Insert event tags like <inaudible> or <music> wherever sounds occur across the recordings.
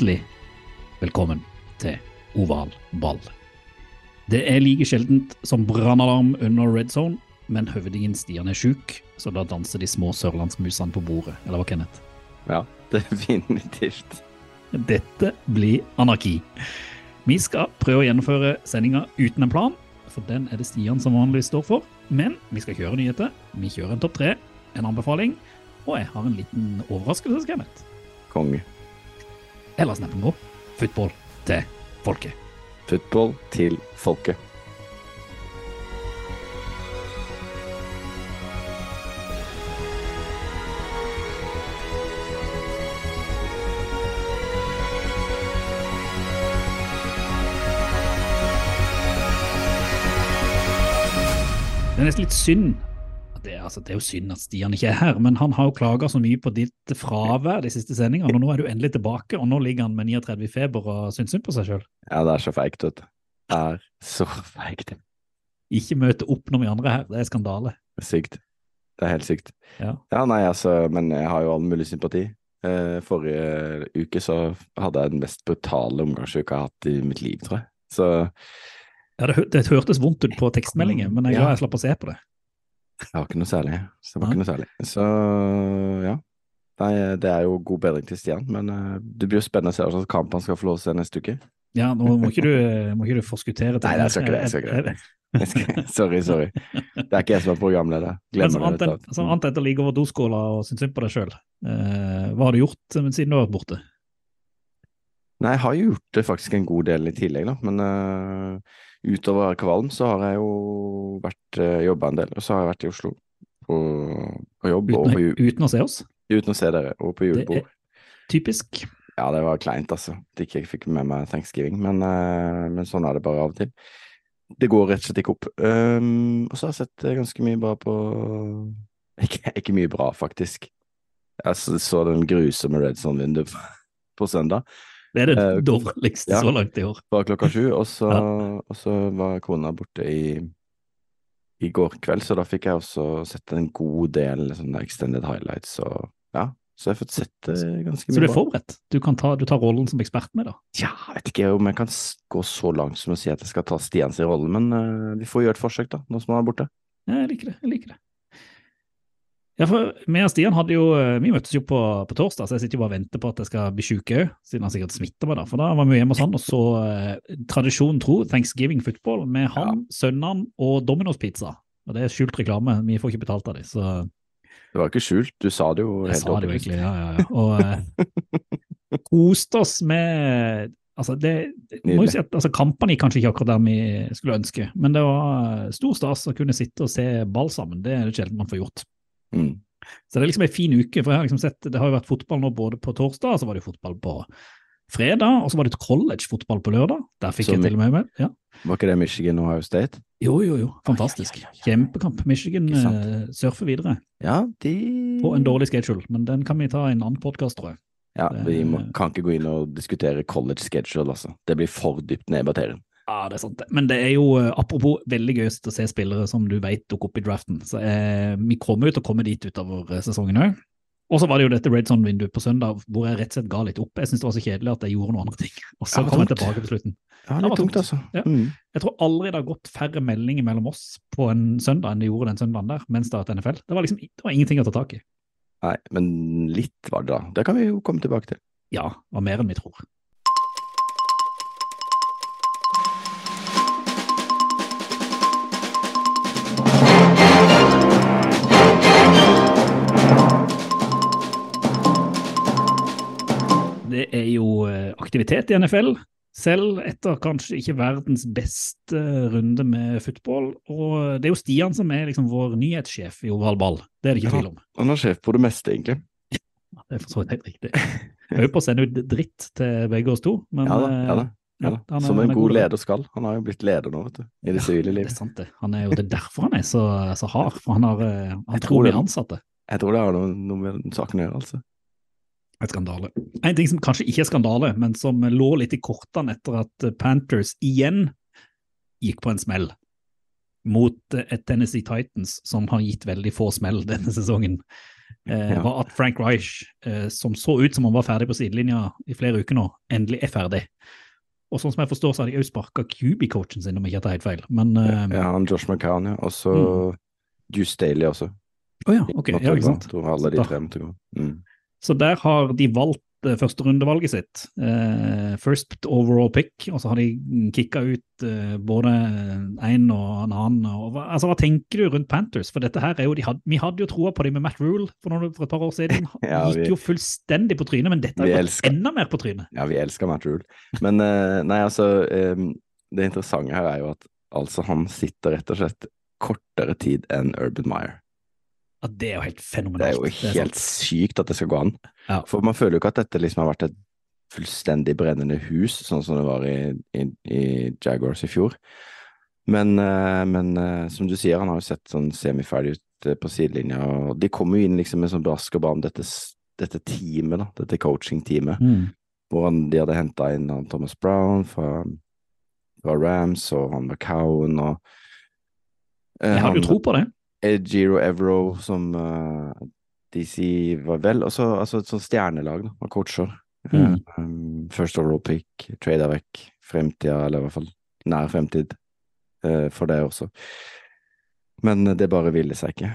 Hjertelig velkommen til oval ball. Det er like sjeldent som brannalarm under red zone, men høvdingen Stian er sjuk, så da danser de små sørlandsmusene på bordet. Eller hva, Kenneth? Ja, definitivt. Dette blir anarki. Vi skal prøve å gjennomføre sendinga uten en plan, for den er det Stian som vanligvis står for. Men vi skal kjøre nyheter. Vi kjører en topp tre, en anbefaling, og jeg har en liten overraskelse, Kenneth. Konge. Eller snappen vår Football til folket. Football til folket. Det er nesten litt synd. Det, altså, det er jo synd at Stian ikke er her, men han har jo klaga så mye på ditt fravær de siste sendingene, og nå er du endelig tilbake, og nå ligger han med 39 i feber og syns synd på seg sjøl. Ja, det er så feigt, vet du. Det er så feigt. Ikke møte opp når vi andre er her, det er skandale. Sykt. Det er helt sykt. Ja. nei, altså, men jeg har jo all mulig sympati. Eh, forrige uke så hadde jeg den mest brutale omgangsuka jeg har hatt i mitt liv, tror jeg. Så Ja, det, det hørtes vondt ut på tekstmeldingen, men jeg er glad jeg slapp å se på det. Det var ikke noe særlig. Så det var ikke noe særlig. Så ja. Nei, det er jo god bedring til Stian, men eh, det blir jo spennende å se hva slags kamp han skal få lov til å se neste uke. Ja, nå må ikke du, må ikke du forskuttere til Nei, jeg skal ikke det, jeg skal ikke det. <laughs> Sorry, sorry. Det er ikke jeg som er programleder. Glemmer sånn det. annet, enn- sånn annet etter å ligge over doskåla og synes synd på deg sjøl, eh, hva har du gjort men siden du har vært borte? Nei, jeg har jo gjort det faktisk en god del i tillegg, da. Men eh, utover å være kvalm, så har jeg jo vært uh, jobba en del. Og så har jeg vært i Oslo på, på jobb Uten, på, uten å se oss? uten å se dere, og på julebord. typisk. Ja, det var kleint, altså. At ikke jeg fikk med meg thanksgiving. Men, eh, men sånn er det bare av og til. Det går rett og slett ikke opp. Um, og så har jeg sett eh, ganske mye bra på <laughs> Ikke, ikke mye bra, faktisk. Jeg så, den grusomme Red Zone-vinduet på, <laughs> på søndag. Det er det Eh, dårligste ja. så langt i år. Fra klokka sju, og så, Ja. og så var kona borte i, i går kveld, så da fikk jeg også sett en god del sånne extended highlights, og ja, så jeg har fått sett det ganske mye Så du er forberedt? Du, kan ta, du tar rollen som ekspert med, da? Ja, jeg vet ikke om jeg kan gå så langt som å si at jeg skal ta Stians rolle, men uh, vi får gjøre et forsøk, da, nå som han er borte. Ja, Jeg liker det. jeg liker det. Ja, for Vi og Stian hadde jo, eh, vi møttes jo på, på torsdag, så jeg sitter jo bare og venter på at jeg skal bli syk òg, siden han sikkert smitter meg. da, For da var vi hjemme hos han og så eh, tradisjonen tro Thanksgiving football med han, sønnene og Domino's pizza. Og Det er skjult reklame, vi får ikke betalt av dem. Så Det var ikke skjult, du sa det jo helt jeg sa det jo egentlig, ja, ja, ja. Og eh, <laughs> koste oss med Altså, det, det må jo si at altså, Kampene gikk kanskje ikke akkurat der vi skulle ønske, men det var stor stas å kunne sitte og se ball sammen. Det er det sjelden man får gjort. Mm. Så det er liksom en fin uke, for jeg har liksom sett, det har jo vært fotball nå både på torsdag, så var det jo fotball på fredag, og så var det college-fotball på lørdag. Der fikk Så jeg til og med med. Ja. Var ikke det Michigan Ohio State? Jo, jo, jo. Fantastisk. Ja, ja, ja. Kjempekamp. Michigan eh, surfer videre Ja, de på en dårlig schedule, men den kan vi ta i en annen podkast, tror jeg. Ja, vi må, kan ikke gå inn og diskutere college schedule, altså. Det blir for dypt ned i batterien. Ja, det er sant. Men det er jo, eh, apropos, veldig gøy å se spillere som du vet dukker opp i draften. Så eh, vi kommer jo til å komme dit utover eh, sesongen òg. Og så var det jo dette Red Zone-vinduet på søndag hvor jeg rett og slett ga litt opp. Jeg syntes det var så kjedelig at jeg gjorde noen andre ting. <laughs> Og så kom jeg tilbake på slutten. Ja, Det var tungt, tungt. altså. Ja. Mm. Jeg tror aldri det har gått færre meldinger mellom oss på en søndag enn det gjorde den søndagen der, mens det har vært NFL. Det var liksom det var ingenting å ta tak i. Nei, men litt var det da. Det kan vi jo komme tilbake til. Ja, det var mer enn vi tror. Det er jo eh, aktivitet i NFL. Selv etter kanskje ikke verdens beste runde med football. Og det er jo Stian som er liksom vår nyhetssjef i Oval Ball, det er det ikke tvil om. Han er sjef på det meste, egentlig. Ja, Det er for så vidt helt riktig. Øver på å sende ut dritt til begge oss to, men Ja da, ja da. eh, Ja, er- Som en god leder skal. Han har jo blitt leder nå, vet du. I det sivile Det er sant, det. Han er jo det er derfor han er så, så hard, for han har, eh, han tror tror mye ansatte. Jeg tror det har noe, noe med saken å gjøre, altså. Et skandale. En ting som kanskje ikke er skandale, men som lå litt i kortene etter at Panthers igjen gikk på en smell mot eh, et Tennessee Titans som har gitt veldig få smell <laughs> denne sesongen, eh, Ja. var at Frank Reich, eh, som så ut som han var ferdig på sidelinja i flere uker nå, endelig er ferdig. Og sånn som jeg forstår, så har de òg sparka QB-coachen sin, om jeg ikke tar helt feil. Men eh, Ja, han Josh McCown, ja. Og så Juice Daly også. Å ja, ok, ja, ikke sant. Alle de tre måtte gå. Mm. Så der har de valgt første førsterundevalget sitt, eh, first overall pick, og så har de kicka ut eh, både en og en annen. Altså, hva tenker du rundt Panthers? For dette her er jo, de had, Vi hadde jo troa på dem med Matt Rule for, noen, for et par år siden. <laughs> Ja, Gikk jo fullstendig på trynet, men dette har gått elsker- enda mer på trynet. Ja, vi elsker Matt Rule. Men eh, nei, altså Det interessante her er jo at altså han sitter rett og slett kortere tid enn Urban Meyer. Ja, det er jo helt fenomenalt. Det er jo helt er sykt at det skal gå an. Ja. For man føler jo ikke at dette liksom har vært et fullstendig brennende hus, sånn som det var i, i, i Jaguars i fjor. Men, eh, men eh, som du sier, han har jo sett sånn semiferdig ut eh, på sidelinja, og de kommer jo inn liksom med sånn brask og bram, dette, dette teamet, da, dette coaching-teamet, Mm. hvor han, de hadde henta inn han Thomas Brown fra, fra Rams, og han McCowan, og eh, Jeg hadde jo tro på det. Giro Evero som de DC var vel også, altså et sånt stjernelag da, av coacher. Mm. Eh, um, first overall pick, trada vekk fremtida, eller i hvert fall nær fremtid, uh, for det også. Men det bare ville seg ikke.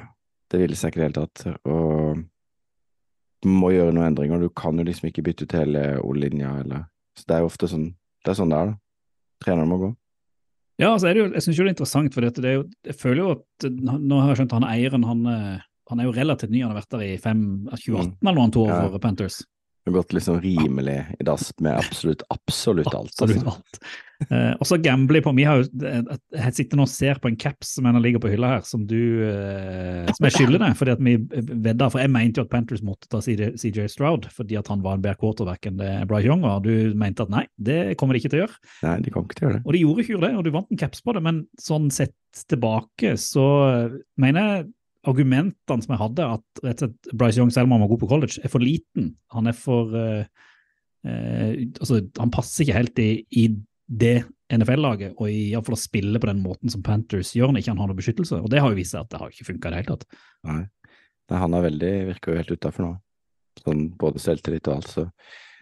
Det ville seg ikke i det hele tatt. Og må gjøre noen endringer. Du kan jo liksom ikke bytte ut hele O-linja, eller Så det er jo ofte sånn det er sånn det er, da. Treneren må gå. Ja, altså er det jo, jeg syns jo det er interessant, for det er jo, jeg føler jo at Nå har jeg skjønt han eieren, han, eh, han er jo relativt ny, han har vært der i 5, 2018 eller noe han tok år Mm. Ja. Panthers. Det har gått liksom rimelig i dass med absolutt, absolutt alt. Absolutt altså. alt. Eh, og så gambler jeg på meg har jo Jeg sitter nå og ser på en caps som ligger på hylla her, som du eh, Som jeg skylder deg, fordi at vi vedder, For jeg mente jo at Panthers måtte ta CJ, Stroud fordi at han var en bedre quarterback enn det Bryce Young var. Du mente at nei, det kommer de ikke til å gjøre. Nei, de kommer ikke til å gjøre det. Og de gjorde ikke det, og du vant en caps på det, men sånn sett tilbake så mener jeg argumentene som jeg hadde, at rett og slett Bryce Young, selv om han var god på college, er for liten. Han er for uh, uh, Altså, han passer ikke helt i, i det NFL-laget, og i hvert fall å spille på den måten som Panthers gjør når ikke han har noe beskyttelse. Og det har jo vist seg at det har ikke funka i det hele tatt. Nei. Nei, han er veldig, virker jo helt utafor nå. Sånn både selvtillit og alt, så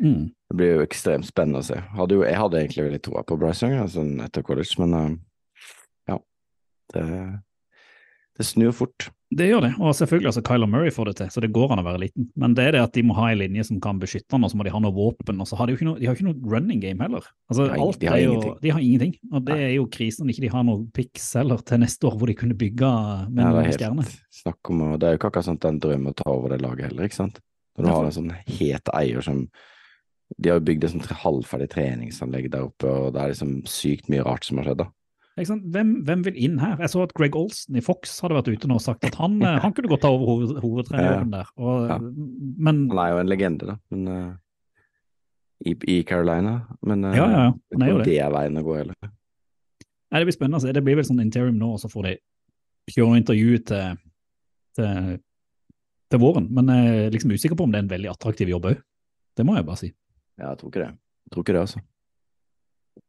Mm. det blir jo ekstremt spennende å se. Hadde jo, jeg hadde egentlig veldig troa på Bryce Young sånn etter college, men uh, ja. Det, det snur fort. Det gjør det, og selvfølgelig altså Kyler Murray får det til, så det går an å være liten. Men det er det at de må ha en linje som kan beskytte han, og så må de ha noe våpen. Og så har de jo ikke noe, de har ikke noe running game heller. Altså, alt de har jo. De har ingenting, og det er jo krisen når ikke de har noe picks heller til neste år hvor de kunne bygge med noen er stjerner. snakk om Det er jo ikke akkurat er en drøm å ta over det laget heller, ikke sant. Når du har en sånn het eier som De har jo bygd et sånt halvferdig treningsanlegg der oppe, og det er liksom sykt mye rart som har skjedd, da. Hvem, hvem vil inn her? Jeg så at Greg Olsen i Fox hadde vært ute nå og sagt at han, eh, han kunne godt ta over hoved, hovedtreneren der. Og, Ja. Men Han er jo en legende, da, men uh, i, i Carolina. Men uh, Ja, ja, jo det. det er veien å gå, heller. Nei, det blir spennende. Det blir vel sånn interim nå, og så får de kjøre intervju til, til, til våren. Men jeg er liksom usikker på om det er en veldig attraktiv jobb òg. Det må jeg bare si. Ja, jeg tror ikke det. Jeg tror ikke det, altså.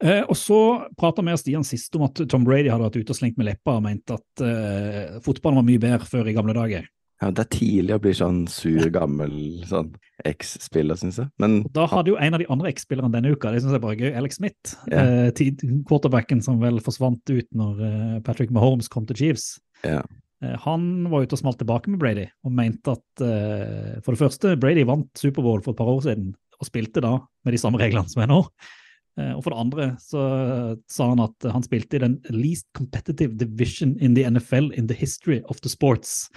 Eh, og så prata vi og Stian sist om at Tom Brady hadde vært ute og slengt med leppa og ment at eh, fotballen var mye bedre før i gamle dager. Ja, det er tidlig å bli sånn sur, gammel sånn eks-spiller, syns jeg. Men Da hadde jo en av de andre X-spillerne denne uka, det synes jeg bare er gøy, Alex Smith, Yeah. eh, quarterbacken som vel forsvant ut når eh, Patrick Mahomes kom til Chiefs. Yeah. Eh, han var ute og smalt tilbake med Brady og mente at eh, for det første, Brady vant Superbowl for et par år siden og spilte da med de samme reglene som er nå. Eh, og for det andre så sa han at han spilte i den least competitive division in the NFL in the history of the sports.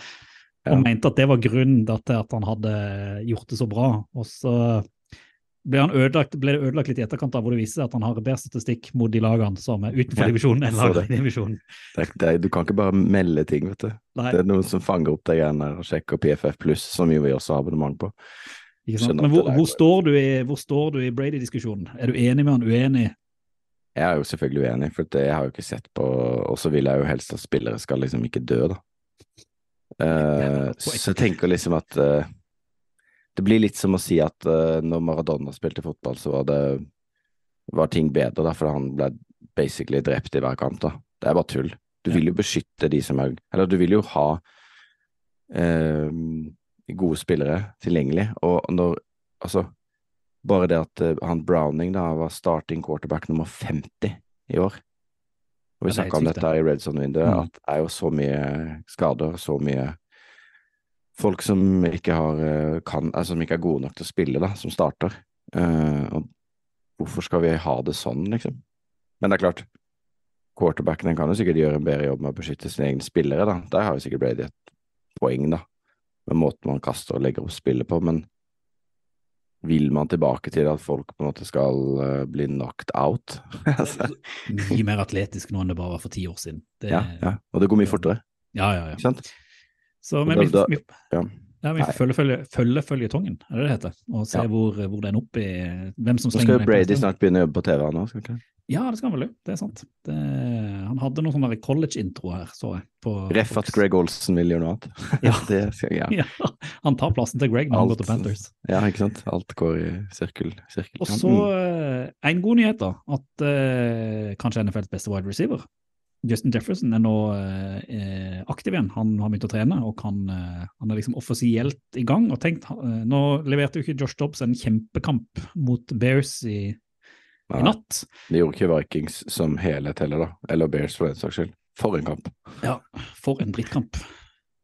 Og Ja. mente at det var grunnen til at han hadde gjort det så bra. Og så ble, han ødelagt, ble det ødelagt litt i etterkant da, hvor det viser seg at han har bedre statistikk mot de lagene som er utenfor divisjonen enn lagene i divisjonen. Du kan ikke bare melde ting, vet du. Nei, Det er noen som fanger opp de greiene og sjekker PFF pluss, som vi også har abonnement på. Men hvor, hvor, står du i, hvor står du i Brady-diskusjonen? Er du enig med han, uenig? Jeg er jo selvfølgelig uenig, for det, jeg har jo ikke sett på Og så vil jeg jo helst at spillere skal liksom ikke dø, da. Uh, så jeg tenker liksom at uh, Det blir litt som å si at uh, når Maradona spilte fotball, så var det var ting bedre, da, for han ble basically drept i hver kamp. da. Det er bare tull. Du vil jo beskytte de som er Eller du vil jo ha gode spillere tilgjengelig, og når Altså, bare det at eh, han Browning da var starting quarterback nummer 50 i år. Og vi Ja, snakka om dette her i Red Zone-vinduet, Mm. at det er jo så mye skader, så mye folk som ikke har eh, kan, altså, som ikke er gode nok til å spille, da, som starter. Uh, og hvorfor skal vi ha det sånn, liksom? Men det er klart, quarterbacken kan jo sikkert gjøre en bedre jobb med å beskytte sine egne spillere, da. Der har jo sikkert Brady et poeng, da, med måten man kaster og legger opp spillet på, men vil man tilbake til at folk på en måte skal eh, bli knocked out? <laughs> altså, Mye mer atletisk nå enn det bare var for ti år siden. Det, ja, ja, og det går mye fortere, ja, ja, ja. Så, men da- da- ja. Ja, vi følger følge, følge føljetongen, er det det heter? Og se Ja. hvor, hvor den opp i Hvem som Nå skal jo Brady snart begynne å jobbe på TV nå, skal ikke? Ja, det skal han vel jo. Det er sant. Det, han hadde noen sånne college-intro her, så jeg. På, Ref at Greg Olsen vil gjøre noe annet. <laughs> Ja. <laughs> det skal, ja. <laughs> Ja, han tar plassen til Greg når han går til Panthers. ja, ikke sant? Alt går i sirkel. sirkel. Og så mm. en god nyhet, da. At eh, kanskje NFLs beste wide receiver, Justin Jefferson, er nå eh, aktiv igjen. Han har begynt å trene, og kan, eh, han er liksom offisielt i gang. og tenkt, eh, Nå leverte jo ikke Josh Dobbs en kjempekamp mot Bears i, i Nei, natt. Det gjorde ikke Vikings som helhet heller, da. Eller Bears for den saks skyld. For en kamp. Ja, for en drittkamp.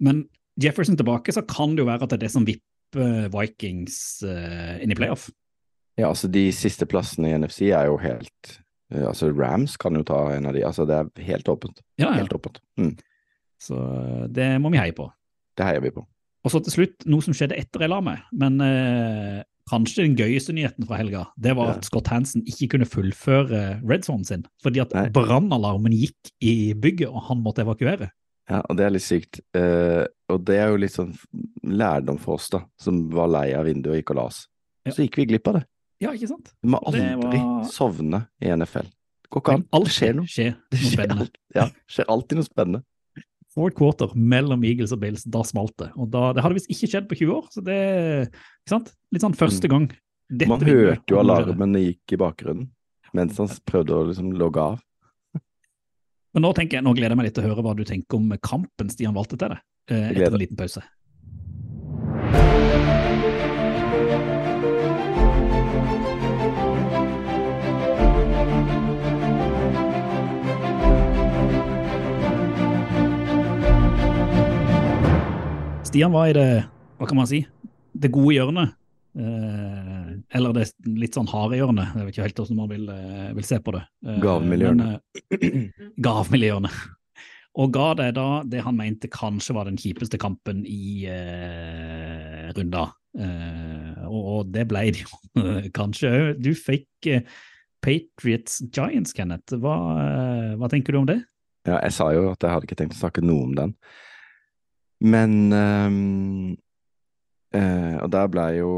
Men Jefferson tilbake, så kan det jo være at det er det som vipper Vikings eh, inn i playoff. Ja, altså de siste plassene i NFC er jo helt Altså Rams kan jo ta en av de. Altså det er helt åpent. Ja, ja. Helt åpent. Mm. Så eh, det må vi heie på. Det heier vi på. Og så til slutt, noe som skjedde etter jeg la meg, men eh, kanskje den gøyeste nyheten fra helga, det var Ja. at Scott Hansen ikke kunne fullføre red zone sin, fordi at brannalarmen gikk i bygget, og han måtte evakuere. Ja, og det er litt sykt. Eh, og det er jo litt sånn lærdom for oss, da, som var lei av vinduet og gikk og la oss. Så gikk vi glipp av det. Ja, ikke sant? Du må aldri var- sovne i NFL. Går ikke an. Alt skjer noe. skjer Det skjer, alt, ja, skjer alltid noe spennende. Fourth quarter mellom Eagles og Bills, da smalt det. Og da, det hadde visst ikke skjedd på 20 år, så det ikke sant? Litt sånn første gang. dette Mm. Man hørte jo alarmen gikk i bakgrunnen mens han prøvde å liksom logge av. Men nå tenker jeg, nå gleder jeg meg litt til å høre hva du tenker om kampen Stian valgte til deg, eh, etter en liten pause. Stian var i det, hva kan man si, det gode hjørnet. Eh, eller det litt sånn harde hjørnet. Jeg vet ikke helt hvordan man vil, eh, vil se på det. Eh, Gavmildhjørnet. men, eh, <clears throat> Og ga det da det han mente kanskje var den kjipeste kampen i eh, runda. Eh, og, og det ble det jo <laughs> kanskje òg. Du fikk eh, Patriots Giants, Kenneth. Hva, hva tenker du om det? Ja, jeg sa jo at jeg hadde ikke tenkt å snakke noe om den. Men um, uh, Og der ble jo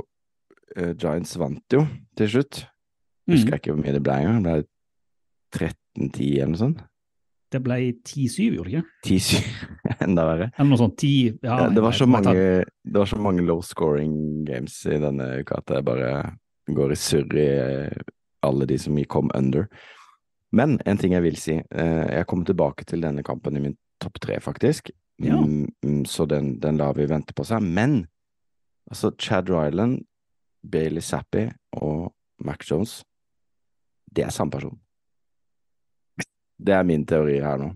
uh, Giants vant jo til slutt. Husker jeg ikke hvor mye det ble engang. Det ble 13-10 eller noe sånt. Det ble 10-7, gjorde det ikke? 10-7, <laughs> enda verre. Eller noe sånt. 10, ja, Ja, det, var så mange, det var så mange low scoring games i denne uka at jeg bare går i surr i alle de som kom under. Men en ting jeg vil si, jeg kommer tilbake til denne kampen i min topp tre, faktisk. Ja. Mm, mm, så den, den lar vi vente på seg. Men altså Chad Ryland, Bailey Zappi og Mac Jones, det er samme person. Det er min teori her nå.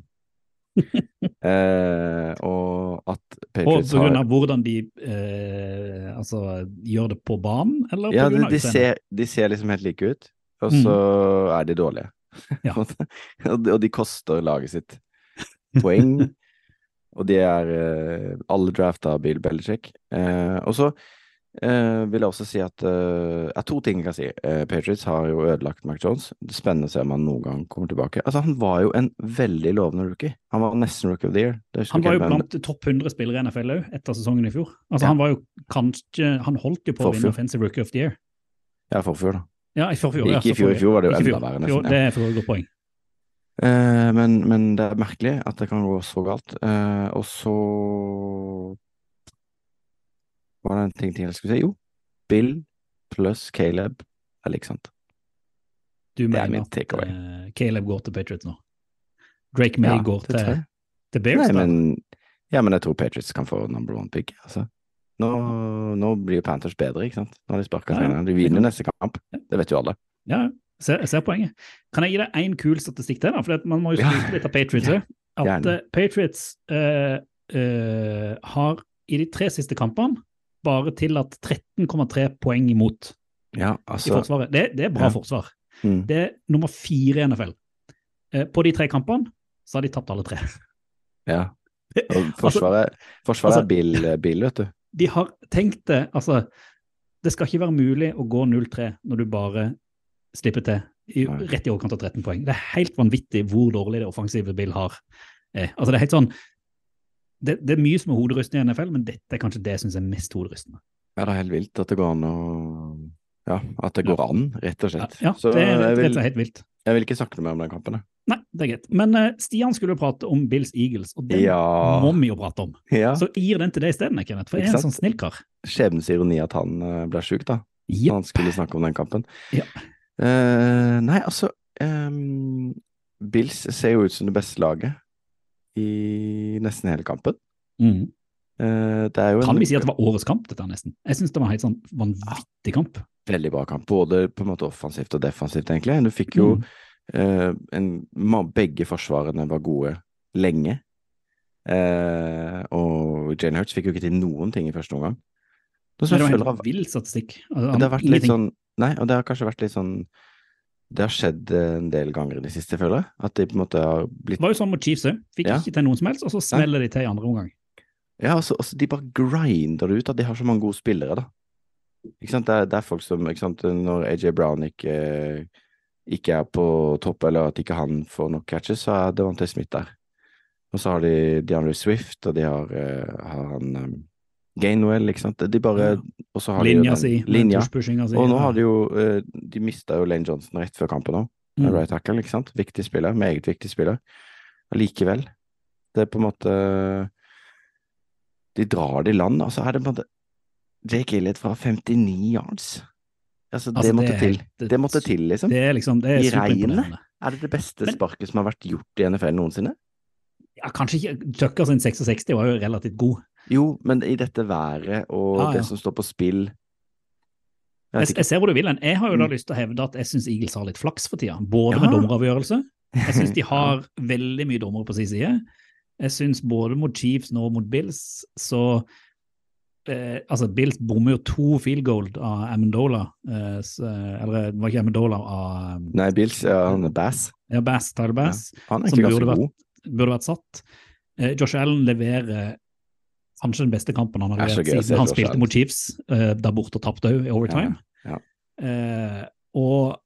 <laughs> eh, og at Patriots på grunn har av hvordan de eh, altså, gjør det på banen, eller Ja, på de, de, ser, de ser liksom helt like ut, og Mm. så er de dårlige. Ja. <laughs> og de koster laget sitt poeng. Og de er eh, alle drafta av Bill Belichick. Eh, og så eh, vil jeg også si at eh, ja, To ting jeg kan si. Patriots har jo ødelagt Mac Jones. Det er spennende å se om han noen gang kommer tilbake. Altså, Han var jo en veldig lovende rookie. Han var nesten rookie of the year. Han var jo blant topp 100 spillere i NFL òg, etter sesongen i fjor. Altså Ja. Han var jo kanskje Han holdt jo på å vinne Offensive Rookie of the Year. Ja, forfjor, da. Ja, i forfjor. ja, Ikke i fjor, i fjor var det jo enda verre, nesten, Det er for godt poeng. Eh, men, men det er merkelig at det kan gå så galt. Eh, og så var det en ting til jeg skulle si. Jo, Bill pluss Caleb er lik sant. Du Det er min takeaway. eh, Caleb går til Patriots nå? Drake May Ja, går til, til Bears? Nei, men, ja, men jeg tror Patriots kan få number one pick. Altså. Nå, nå blir Panthers bedre, ikke sant? Nå har de sparka Ja, ja. De vinner neste kamp. Det vet jo alle. Ja, Ja, ser, ser poenget. Kan jeg gi deg én kul statistikk til? da? For man må jo skryte litt av Patriots òg. At gjerne. eh, Patriots uh, uh, har i de tre siste kampene bare tillatt 13,3 poeng imot Ja, i altså Forsvaret. Det, det er bra Ja. forsvar. mm, Det er nummer fire i NFL. Eh, på de tre kampene så har de tapt alle tre. Ja. <laughs> Og Forsvaret, forsvaret altså- er bill, bill, vet du. De har tenkt det Altså, det skal ikke være mulig å gå 0-3 når du bare slipper til i, rett i overkant av 13 poeng. Det er helt vanvittig hvor dårlig det offensive Bill har. Eh, altså, det er helt sånn det, det er mye som er hoderystende i NFL, men dette er kanskje det jeg syns er mest hoderystende. Ja, det er helt vilt at det går an å Ja, at det går an, rett og slett. ja Så det er jeg rett og slett helt vilt. jeg vil ikke snakke mer om den kampen. Nei, det er greit. Men uh, Stian skulle jo prate om Bills Eagles, og den Ja. må vi jo prate om. Ja. Så gir den til deg isteden, Kenneth, for jeg er en sånn snill kar. Skjebnens ironi at han uh, ble sjuk, da. Yep. Han skulle snakke om den kampen. Ja. Eh, nei, altså um, Bills ser jo ut som det beste laget i nesten hele kampen. Mm. Uh, Kan vi si at det var årets kamp, dette nesten? Jeg syns det var en helt sånn vanvittig kamp. veldig bra kamp, både på en måte offensivt og defensivt, egentlig. Du fikk jo Mm. uh, en, Begge forsvarene var gode lenge. Uh, og Jane Hurts fikk jo ikke til noen ting i første omgang. Det var en vill statistikk. Altså, Det har vært litt sånn Nei, og det har kanskje vært litt sånn Det har skjedd eh, en del ganger i det siste, føler jeg. At de på en måte har blitt Det var jo sånn mot Chiefs òg. Fikk Ja. ikke til noen som helst, og så smeller de til i andre omgang. Ja, altså, altså de bare grinder det ut. At de har så mange gode spillere, da. Ikke sant? Det er, det er folk som ikke sant? Når AJ Brown ikke, ikke er på topp, eller at ikke han får nok catches, så er Devante Smith der. Og så har de DeAndre Swift, og de har, eh, har han Gainwell, ikke sant. De bare Ja. Og så har de jo Linja den- si, Linja. si. Og nå har de jo eh, De mista jo Lane Johnson rett før kampen òg. Mm. Right tackle, ikke sant. Viktig spiller. Meget viktig spiller. Allikevel. Det er på en måte De drar det i land, og så er det på en måte Jake Elliot fra 59 yards. Altså, Altså, det måtte til. helt- Det måtte til, liksom. Det er liksom, det er I regnet? Er det det beste Men- sparket som har vært gjort i NFL noensinne? Ja, kanskje ikke Tucker sin 66 var jo relativt god. Jo, men i dette været og Ja, ja. det som står på spill Jeg Jeg, jeg ser hvor du vil hen. Jeg har jo da Mm. lyst til å hevde at jeg syns Eagles har litt flaks for tida. Både Ja. med dommeravgjørelse. Jeg syns de Ja. <laughs> har veldig mye dommere på sin side. Jeg syns både mot Chiefs nå og mot Bills, så eh, Altså, Bills bommer jo to field goal av Amendola. Eh, så, eller det var ikke Amendola av Nei, Bills, ja, han er Bass. ja, Bass, Tyler Bass. Han er ikke egentlig ganske vært, god. burde vært satt. Eh, Josh Allen leverer kanskje den beste kampen han har er levert siden han spilte mot Chiefs uh, der borte og tapte òg, i overtime. Ja, Eh, og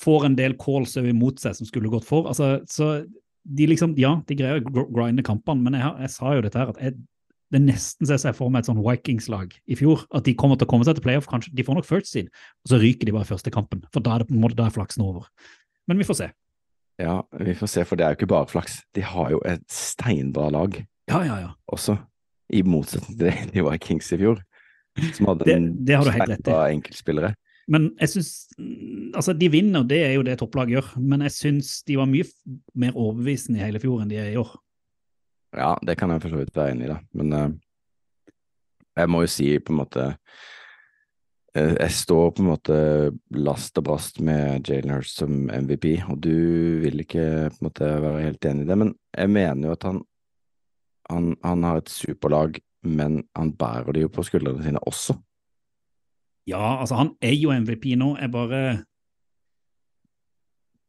får en del calls imot seg som skulle gått for. Altså, så de liksom, ja, de greier å grinde kampene, men jeg, har- jeg sa jo dette her, at jeg, det nesten ser for meg et sånn Vikings-lag i fjor. At de kommer til å komme seg til playoff, kanskje. De får nok first seed, og så ryker de bare første kampen. For da er det på en måte da er flaksen over. Men vi får se. Ja, vi får se, for det er jo ikke bare flaks. De har jo et steinbra lag Ja, ja, ja. også, i motsetning til det de var i Kings i fjor, som hadde Det- det har du helt rett i. enkeltspillere. Men jeg syns Altså, de vinner, det er jo det topplaget gjør, men jeg syns de var mye mer overbevisende i hele fjor enn de er i år. Ja, det kan jeg for så vidt være enig i, da. Men uh, jeg må jo si på en måte eh, Jeg står på en måte last og brast med Jalen Hurst som MVP, og du vil ikke på en måte være helt enig i det, men jeg mener jo at han han, han har et superlag, men han bærer det jo på skuldrene sine også. Ja, altså, han er jo MVP nå. Jeg bare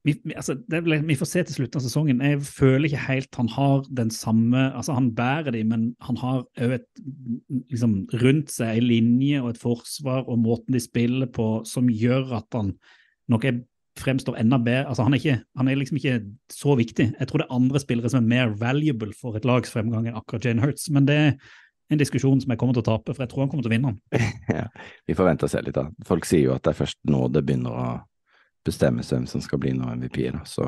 vi, altså, det vi får se til slutten av sesongen. Jeg føler ikke helt han har den samme altså Han bærer de, men han har òg liksom, rundt seg en linje og et forsvar og måten de spiller på som gjør at han nok er, fremstår enda bedre. Altså, han, er ikke, han er liksom ikke så viktig. Jeg tror det er andre spillere som er mer valuable for et lags fremgang enn akkurat Jane Hurts, men det er en diskusjon som jeg kommer til å tape, for jeg tror han kommer til å vinne den. <laughs> Ja, vi får vente og se litt, da. Folk sier jo at det er først nå det begynner å bestemmes hvem som skal bli noen MVP, da. Så,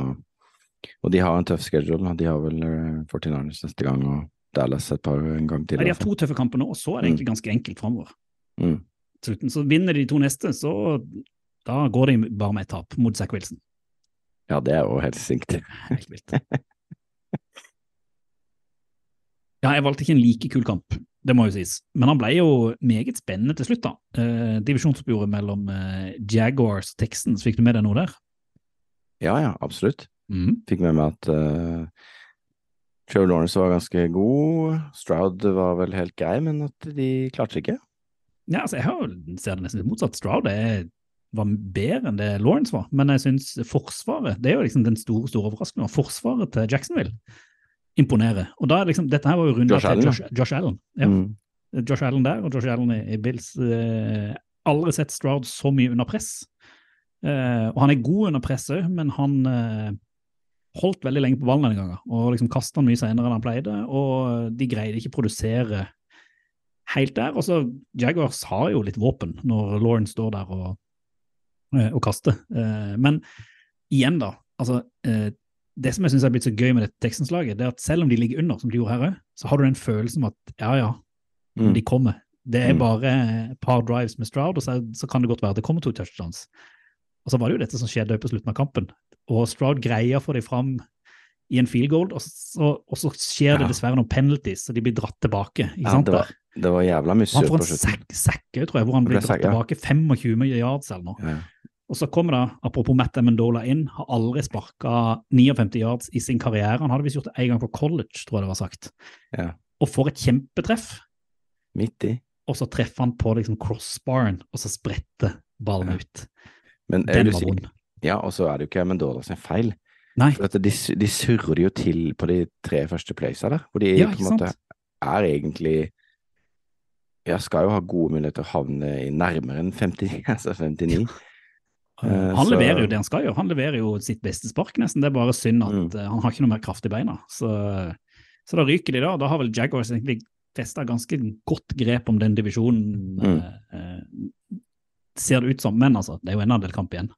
og de har en tøff schedule. De har vel uh, 49ers neste gang og Dallas et par en gang til. Ja, de har to tøffe kamper nå, og så er det egentlig ganske enkelt framover. Mm. Så vinner de to neste, så da går de bare med et tap mot Zack Wilson. Ja, det er jo helt sinkt. <laughs> Helt vilt. Ja, jeg valgte ikke en like kul kamp, det må jo sies. Men han ble jo meget spennende til slutt, da. Eh, divisjonsoppgjøret mellom eh, Jaguars og Texans, fikk du med deg noe der? Ja, ja, absolutt. Mhm. Fikk med meg at eh, Trevor Lawrence var ganske god. Stroud var vel helt grei, men at de klarte ikke. Ja, altså, jeg ser det nesten litt motsatt. Stroud er, var bedre enn det Lawrence var, men jeg syns Forsvaret Det er jo liksom den store store overraskelsen. Forsvaret til Jacksonville imponerer. Og da er liksom, Dette her var jo runda Josh til Josh, Josh Allen. Ja. Mm. Josh Allen der og Josh Allen i, i Bills. Eh, aldri sett Stroud så mye under press. Eh, og han er god under press òg, men han eh, holdt veldig lenge på ballen denne gangen. Og liksom kasta han mye senere enn han pleide, og de greide ikke å produsere helt der. Og så Jaguars har jo litt våpen når Lawrence står der og, eh, kaste. Eh, men igjen, da. altså eh, det som jeg syns er blitt så gøy med dette Texans-laget, det er at selv om de ligger under, som de gjorde her òg, så har du den følelsen av at ja, ja, Mm. de kommer. Det er Mm. bare et par drives med Stroud, og så, så kan det godt være at det kommer to touchdowns. Og så var det jo dette som skjedde på slutten av kampen. Og Stroud greier å få dem fram i en field goal, og så, og så skjer det dessverre noen penalties, så de blir dratt tilbake. Ja, det var, det var jævla mye Og han får en sekk, sack tror jeg, hvor han blir dratt tilbake 25 yards eller noe. Ja. Og så kommer da, apropos Matt Amandola inn, har aldri sparka 59 yards i sin karriere. Han hadde visst gjort det en gang på college, tror jeg det var sagt. Ja. Og får et kjempetreff, Midt i. og så treffer han på liksom crossbaren, og så spretter ballen Ja. ut. Men Den var vond. ja, og så er det jo ikke Amandola sin feil. Nei, For de, de surrer jo til på de tre første playsa der, hvor de ja, på en måte er egentlig Ja, skal jo ha gode muligheter til å havne i nærmere enn 50, <laughs> altså 59. Eh, han leverer jo det han skal gjøre. Han leverer jo sitt beste spark, nesten. Det er bare synd at Mm. eh, han har ikke noe mer kraft i beina. Så, så da ryker de, da. Da har vel Jaguars egentlig festa ganske godt grep om den divisjonen, Mm. eh, eh, ser det ut som. Men altså, det er jo en del kamp igjen.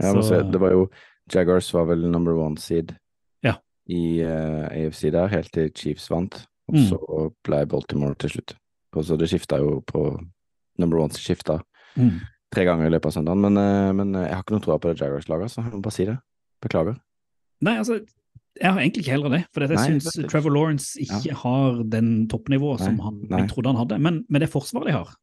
Ja, Så- se, det var jo Jaguars var vel number one seed Ja. i uh, AFC der, helt til Chiefs vant. Og Mm. så ble Baltimore til slutt. Og så det skifta jo på number one skifta Mm. Tre ganger i løpet av søndagen. Men, eh, men jeg har ikke noe tro på det Jaguars-laget, så jeg må bare si det. Beklager. Nei, altså, jeg har egentlig ikke heller det. For jeg syns Trevor Lawrence ikke har den toppnivået som han jeg trodde han hadde. Men med det forsvaret de har,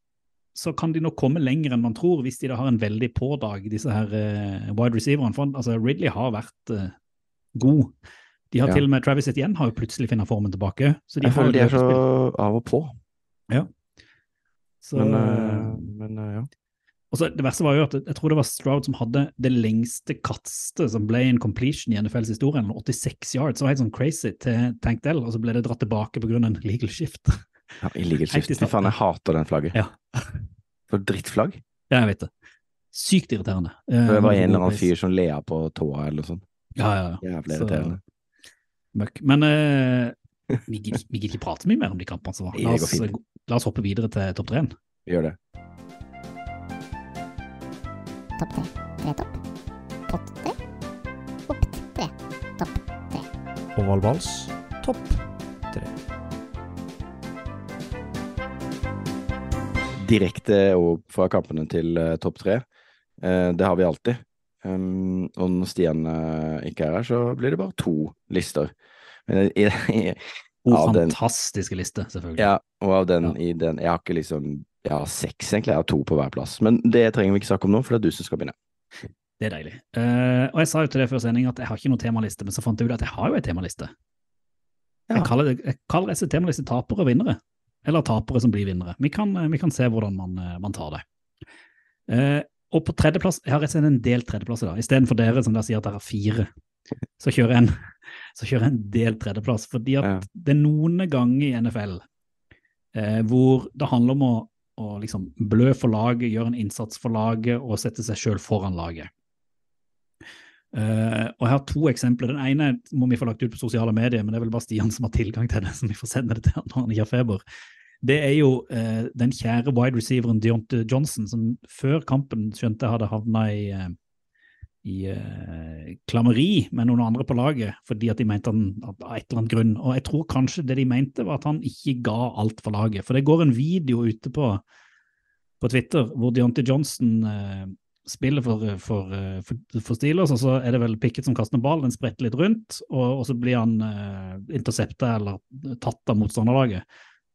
så kan de nok komme lenger enn man tror, hvis de da har en veldig pådag, disse her uh, wide receiverne. For altså, Ridley har vært uh, god. De har Ja. til og med Travis Etienne har jo plutselig funnet formen tilbake. Så de Jeg føler de er så av og på. Så, Men, eh, eh, men eh, ja. Og så Det verste var jo at jeg tror det var Stroud som hadde det lengste kastet som ble en completion i NFLs historie, eller 86 yards. Det var helt sånn crazy til Tank Dell, og så ble det dratt tilbake pga. en legal shift. <laughs> ja Illegal shift. Fy faen, jeg hater den flagget. Ja. <laughs> For drittflagg. Ja, jeg vet det. Sykt irriterende. Eh, Det var en eller annen fyr som lea på tåa eller noe sånt. Ja, ja, ja. Jævlig irriterende. Møkk. Men <laughs> uh, vi gidder ikke prate mye mer om de kampene som var. La oss, la oss hoppe videre til topp tre. Vi gjør det. Topp tre. Tre topp. Pott tre. Opp tre. Topp tre. Ovalvals topp tre. Direkte og fra kampene til eh, topp tre. Eh, det har vi alltid. Um, og når Stian eh, ikke er her, så blir det bare to lister. Men i, i, Den, fantastiske liste, selvfølgelig. ja, og av den, Ja. i den Jeg har ikke liksom Jeg har seks, egentlig. Jeg har to på hver plass. Men det trenger vi ikke snakke om nå, for det er du som skal begynne. Det er deilig. Uh, og jeg sa jo til det før sending at jeg har ikke noen temaliste, men så fant jeg ut at jeg har jo en temaliste. Ja. Jeg kaller, det, jeg kaller disse temaliste tapere og vinnere. Eller tapere som blir vinnere. Vi kan, eh, vi kan se hvordan man, eh, man tar det. Uh, Og på tredjeplass, jeg har rett og slett en del i dag. Istedenfor dere som der sier at dere har fire, så kjører en, så kjører en del tredjeplass. Fordi at Ja. det er noen ganger i NFL eh, hvor det handler om å, å liksom blø for laget, gjøre en innsats for laget og sette seg sjøl foran laget. Uh, og Jeg har to eksempler. Den ene må vi få lagt ut på sosiale medier, men det er vel bare Stian som har tilgang til det, som vi får sende det til når han ikke har feber. Det er jo uh, den kjære wide receiveren Deonte Johnson, som før kampen skjønte jeg hadde havna i, eh, i eh, klammeri med noen andre på laget, fordi at de mente han av et eller annet grunn. Og jeg tror kanskje det de mente, var at han ikke ga alt for laget. For det går en video ute på, på Twitter hvor Deontay Johnson eh, spiller for, for, eh, for, for Steelers, og så er det vel Pickett som kaster ball, den spretter litt rundt, og, og så blir han eh, intercepta eller tatt av motstanderlaget.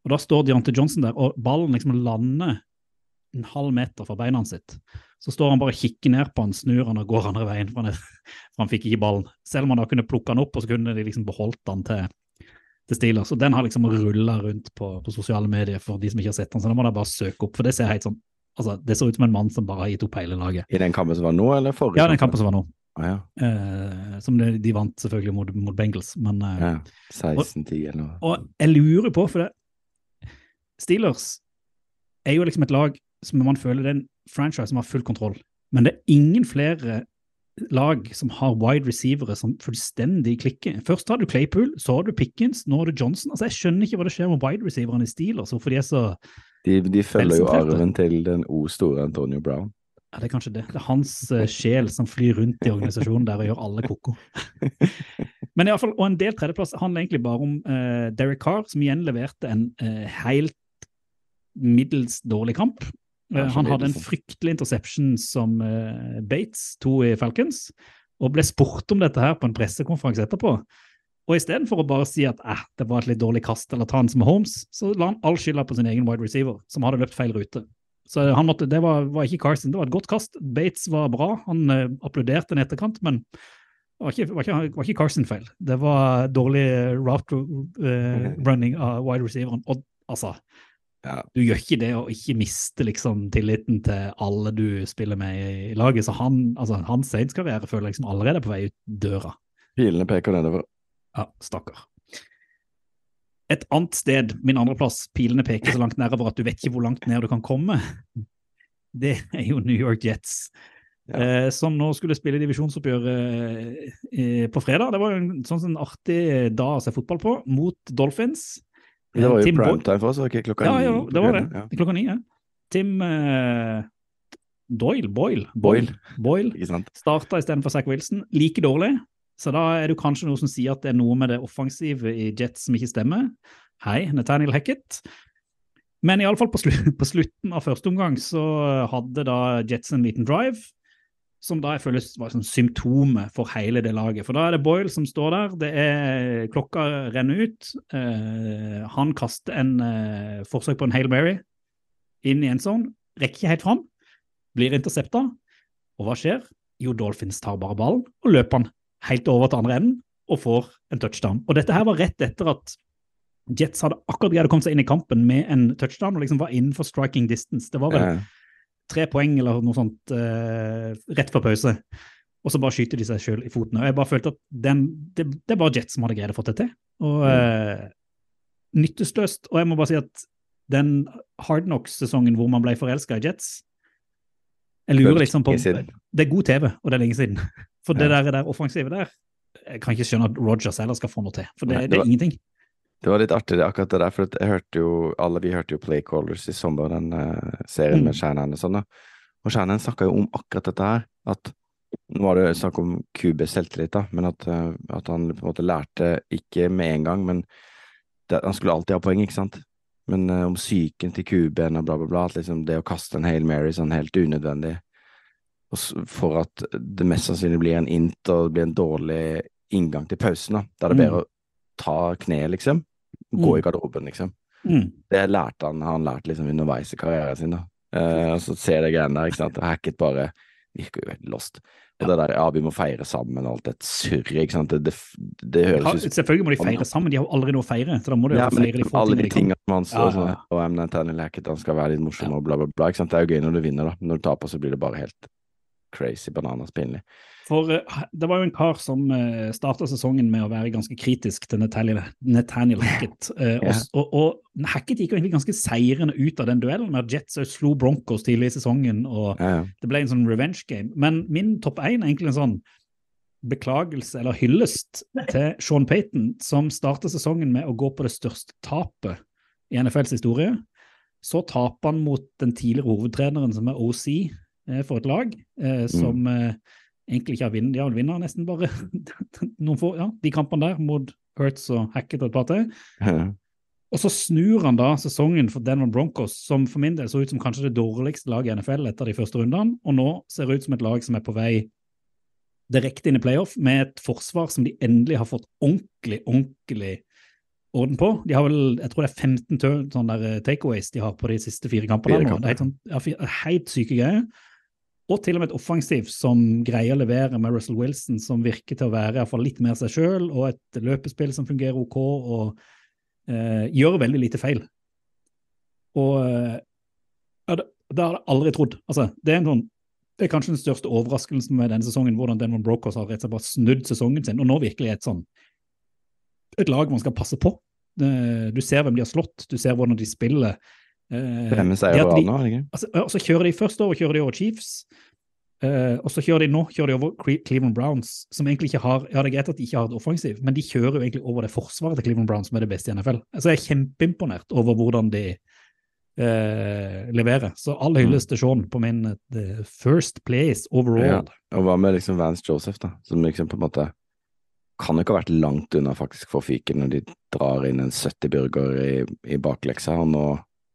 Og Da står Deontay Johnson der, og ballen liksom lander en halv meter fra beina sitt. Så står han bare og kikker ned på han, snur han og går andre veien, for han, for han fikk ikke ballen. Selv om han da kunne plukke han opp, og så kunne de liksom beholdt han til, til Steelers. Og den har liksom rulla rundt på, på sosiale medier for de som ikke har sett han, så da må de bare søke opp. For det ser helt sånn Altså, det ser ut som en mann som bare har gitt opp hele laget. I den kampen som var nå, eller forrige? Ja, den kampen som var nå. Ah, ja. Eh, som de, de vant selvfølgelig mot, mot Bengals, men eh, ja. 16-10 eller noe. Og jeg lurer på, for det Steelers er jo liksom et lag som man føler det er en franchise som har full kontroll. Men det er ingen flere lag som har wide receivere som fullstendig klikker. Først har du Claypool, så har du Pickens, nå har du Johnson. Altså Jeg skjønner ikke hva det skjer med wide receiverne i Steelers, hvorfor de er så De, de følger jo arven til den o store Antonio Brown. Ja, det er kanskje det. Det er hans uh, sjel som flyr rundt i organisasjonen der og gjør alle koko. <laughs> Men i alle fall, og en del tredjeplass handler egentlig bare om uh, Derek Carr, som igjen leverte en uh, helt middels dårlig kamp. Han hadde en fryktelig interception som eh, Bates, to i Falcons, og ble spurt om dette her på en pressekonferanse etterpå. Og istedenfor å bare si at eh, det var et litt dårlig kast, eller ta han som Holmes, så la han all skylda på sin egen wide receiver, som hadde løpt feil rute. Så han måtte, det var, var ikke Carson, det var et godt kast. Bates var bra, han uh, applauderte en etterkant, men det var ikke, var ikke, var ikke Carson feil. Det var dårlig route uh, running av wide receiveren. Og altså, Ja. du gjør ikke det å ikke miste liksom tilliten til alle du spiller med i laget. Så han, altså, hans Saints-karriere føler jeg liksom allerede er på vei ut døra. Pilene peker nedover. Ja, stakkar. Et annet sted, min andreplass, pilene peker så langt nedover at du vet ikke hvor langt ned du kan komme. Det er jo New York Jets, Ja. eh, som nå skulle spille divisjonsoppgjøret eh, på fredag. Det var jo en sånn, sånn artig dag å se fotball på, mot Dolphins. Det var jo Tim primetime for oss, var ikke klokka Ja, ja, det var det. Ja. Klokka ni, ja. Tim uh, Doyle, Boyle, Boyle. Boyle Boyle starta istedenfor Zack Wilson. Like dårlig. Så da er det kanskje noe som sier at det er noe med det offensive i Jets som ikke stemmer. Hei, Nathaniel Hackett. Men iallfall på, slu <laughs> på slutten av første omgang så hadde da Jets en liten drive, som da jeg føler var sånn symptomet for hele det laget. For da er det Boyle som står der, det er klokka renner ut. Eh, han kaster en eh, forsøk på en Hail Mary inn i en sånn, rekker helt fram, blir intercepta. Og hva skjer? Jo, Dolphins tar bare ballen og løper han helt over til andre enden og får en touchdown. Og dette her var rett etter at Jets hadde akkurat greid å komme seg inn i kampen med en touchdown og liksom var innenfor striking distance. Det var vel Ja. Tre poeng eller noe sånt eh, rett før pause. Og så bare skyter de seg sjøl i foten. Og jeg bare følte at den, det, det er bare Jets som hadde greid å få det til. Og eh, nytteløst. Og jeg må bare si at den Hardknocks-sesongen hvor man ble forelska i Jets Jeg lurer liksom på Det er god TV, og det er lenge siden. For det der, der offensivet der Jeg kan ikke skjønne at Rogers heller skal få noe til. For det, det det er ingenting. Det var litt artig det, akkurat det der, for jeg hørte jo, alle vi hørte jo Playcallers i sommer, den uh, serien Mm. med Shannon og sånn. Og Shannon snakka jo om akkurat dette her, at nå var det snakk om QB selvtillit, da, men at, uh, at han på en måte lærte, ikke med en gang, men det, han skulle alltid ha poeng, ikke sant? Men uh, om psyken til QB-en og bla, bla, bla, at liksom det å kaste en Hail Mary sånn helt unødvendig, for at det mest sannsynlig blir en int og det blir en dårlig inngang til pausen, da. Da er det Mm. å ta kne, liksom. Gå Mm. i garderoben, liksom. Mm. Det lærte han, han lært liksom underveis i karrieren sin, da. Eh, og så ser jeg greiene der, ikke sant. Hackett bare virker jo helt lost. Og det der ja, vi må feire sammen og alt det surret, ikke sant. Det, det, det høres ut selvfølgelig må de feire sammen, de har jo aldri noe å feire. Så da må de ja, feire de få alle de tingene man står sånn. Og M. Nathaniel Hackett, han skal være litt morsom og bla, bla, bla. Ikke sant? Det er jo gøy når du vinner, da. Når du taper, så blir det bare helt crazy bananas pinlig. For eh, det var jo en kar som uh, starta sesongen med å være ganske kritisk til Nathaniel, Nathaniel Hackett. eh, og, og, og Hackett gikk jo egentlig ganske seirende ut av den duellen, med at Jets slo Broncos tidlig i sesongen, og Ja, ja. det ble en sånn revenge game. Men min topp én er egentlig en sånn beklagelse eller hyllest til Sean Payton, som starta sesongen med å gå på det største tapet i NFLs historie. Så taper han mot den tidligere hovedtreneren, som er OC eh, for et lag, eh, som eh, egentlig ikke har vunnet. De har vel vunnet nesten bare <laughs> noen få, ja, de kampene der mot Hurts og Hackett og et par til. <laughs> Og så snur han da sesongen for Denver Broncos, som for min del så ut som kanskje det dårligste laget i NFL etter de første rundene, og nå ser det ut som et lag som er på vei direkte inn i playoff, med et forsvar som de endelig har fått ordentlig, ordentlig orden på. De har vel, jeg tror det er 15 sånne eh, takeaways de har på de siste fire kampene. Fire kamper. Det er helt, sånn, helt syke greier. Og til og med et offensiv som greier å levere med Russell Wilson, som virker til å være iallfall litt mer seg sjøl, og et løpespill som fungerer OK, og eh, gjør veldig lite feil. Og eh, ja, det, det har jeg aldri trodd. Altså, det er sånn det er kanskje den største overraskelsen med denne sesongen, hvordan Denver Brokers har rett og slett bare snudd sesongen sin, og nå virkelig et sånn et lag man skal passe på. Det- Du ser hvem de har slått, du ser hvordan de spiller. Fem seier på rad nå, ikke? Altså, ja, og så kjører de først over, kjører de over Chiefs. Uh, og så kjører de nå kjører de over Cleveland Browns, som egentlig ikke har Ja, det er greit at de ikke har et offensiv, men de kjører jo egentlig over det forsvaret til Cleveland Browns, som er det beste i NFL. Altså, jeg er kjempeimponert over hvordan de uh, leverer. Så all hyllest til Sean på min uh, first place overall. Og hva med liksom Vance Joseph, da, som liksom på en måte kan jo ikke ha vært langt unna faktisk for fyken når de drar inn en 70 burger i, i bakleksa, og nå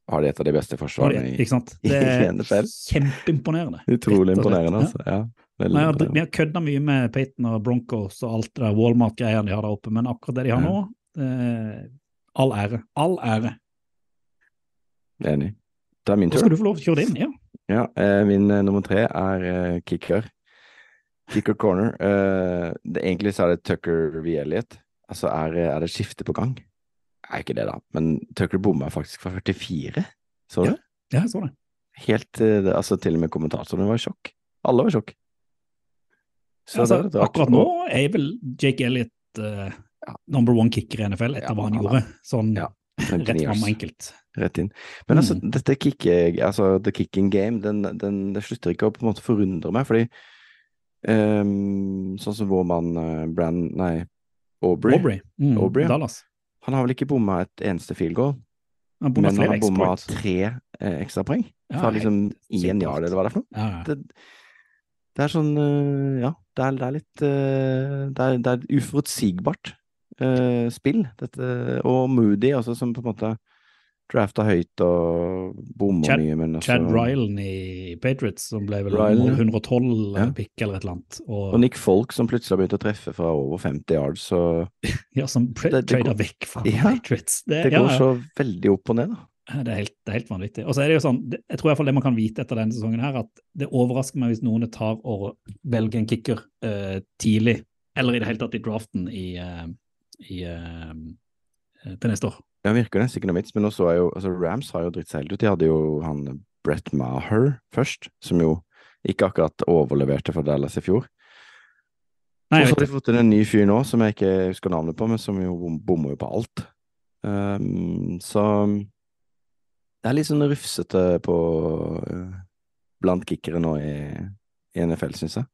har de et av de beste forsvarene <laughs> i? Det er NFL. kjempeimponerende. Utrolig imponerende, altså. Ja, veldig Nei, imponerende. Vi har kødda mye med Peyton og Broncos og alt det der Walmart-greiene de har der oppe, men akkurat det de har nå, eh, all ære. All ære. Enig. Det er min tur. skal du få lov til å kjøre det inn. Ja. Ja, eh, min eh, nummer tre er eh, kicker. Kicker corner. Eh, det, egentlig så er det Tucker V. Elliot. Altså, er, er det skifte på gang? Er ikke det, da. Men Tucker bomma faktisk fra 44. Så du? Ja. ja, jeg så det. Helt eh, Altså, til og med kommentatorene var i sjokk. Alle var i sjokk. Så Altså, akkurat nå er vel Jake Elliot uh, number one kicker i NFL etter Ja, hva han gjorde. Sånn Ja, rett 29 fram enkelt. Rett inn. Men altså, Mm. dette kick, altså, the kicking game, den, den, det slutter ikke å på en måte forundre meg, fordi um, sånn som vår mann uh, Brann, nei, Aubrey, Aubrey, mm, Aubrey, ja. Dallas. Han har vel ikke bomma et eneste field goal, Han men han har bomma tre eh, ekstrapoeng Ja, fra liksom én yard, eller hva det er for noe. Ja, ja. Det, det er sånn eh, Ja, det er, det er litt eh, det, er, det er uforutsigbart eh, spill, dette. Og Moody også, som på en måte drafta høyt og bomma mye, men også Chad Rylan i Patriots, som ble vel Rylan, 112 Ja. pick eller et eller annet. Og, Og Nick Folk som plutselig har begynt å treffe fra over 50 yards, så <laughs> ja, som trader vekk fra <laughs> Ja, Patriots. Det, det går ja. så veldig opp og ned, da. Det er helt, det er helt vanvittig. Og så er det jo sånn, jeg tror i hvert fall det man kan vite etter denne sesongen her, at det overrasker meg hvis noen tar og velger en kicker uh, tidlig, eller i det hele tatt i draften i, uh, i, uh, til neste år. Ja, virker nesten ikke noe vits. Men nå så jeg jo altså Rams har jo dritt seg helt ut. De hadde jo han Brett Maher først, som jo ikke akkurat overleverte for Dallas i fjor. Nei, og så har de fått inn en ny fyr nå, som jeg ikke husker navnet på, men som jo bom- bommer jo på alt. Um, så det er litt sånn rufsete på uh, blant kickere nå i, i NFL, syns jeg.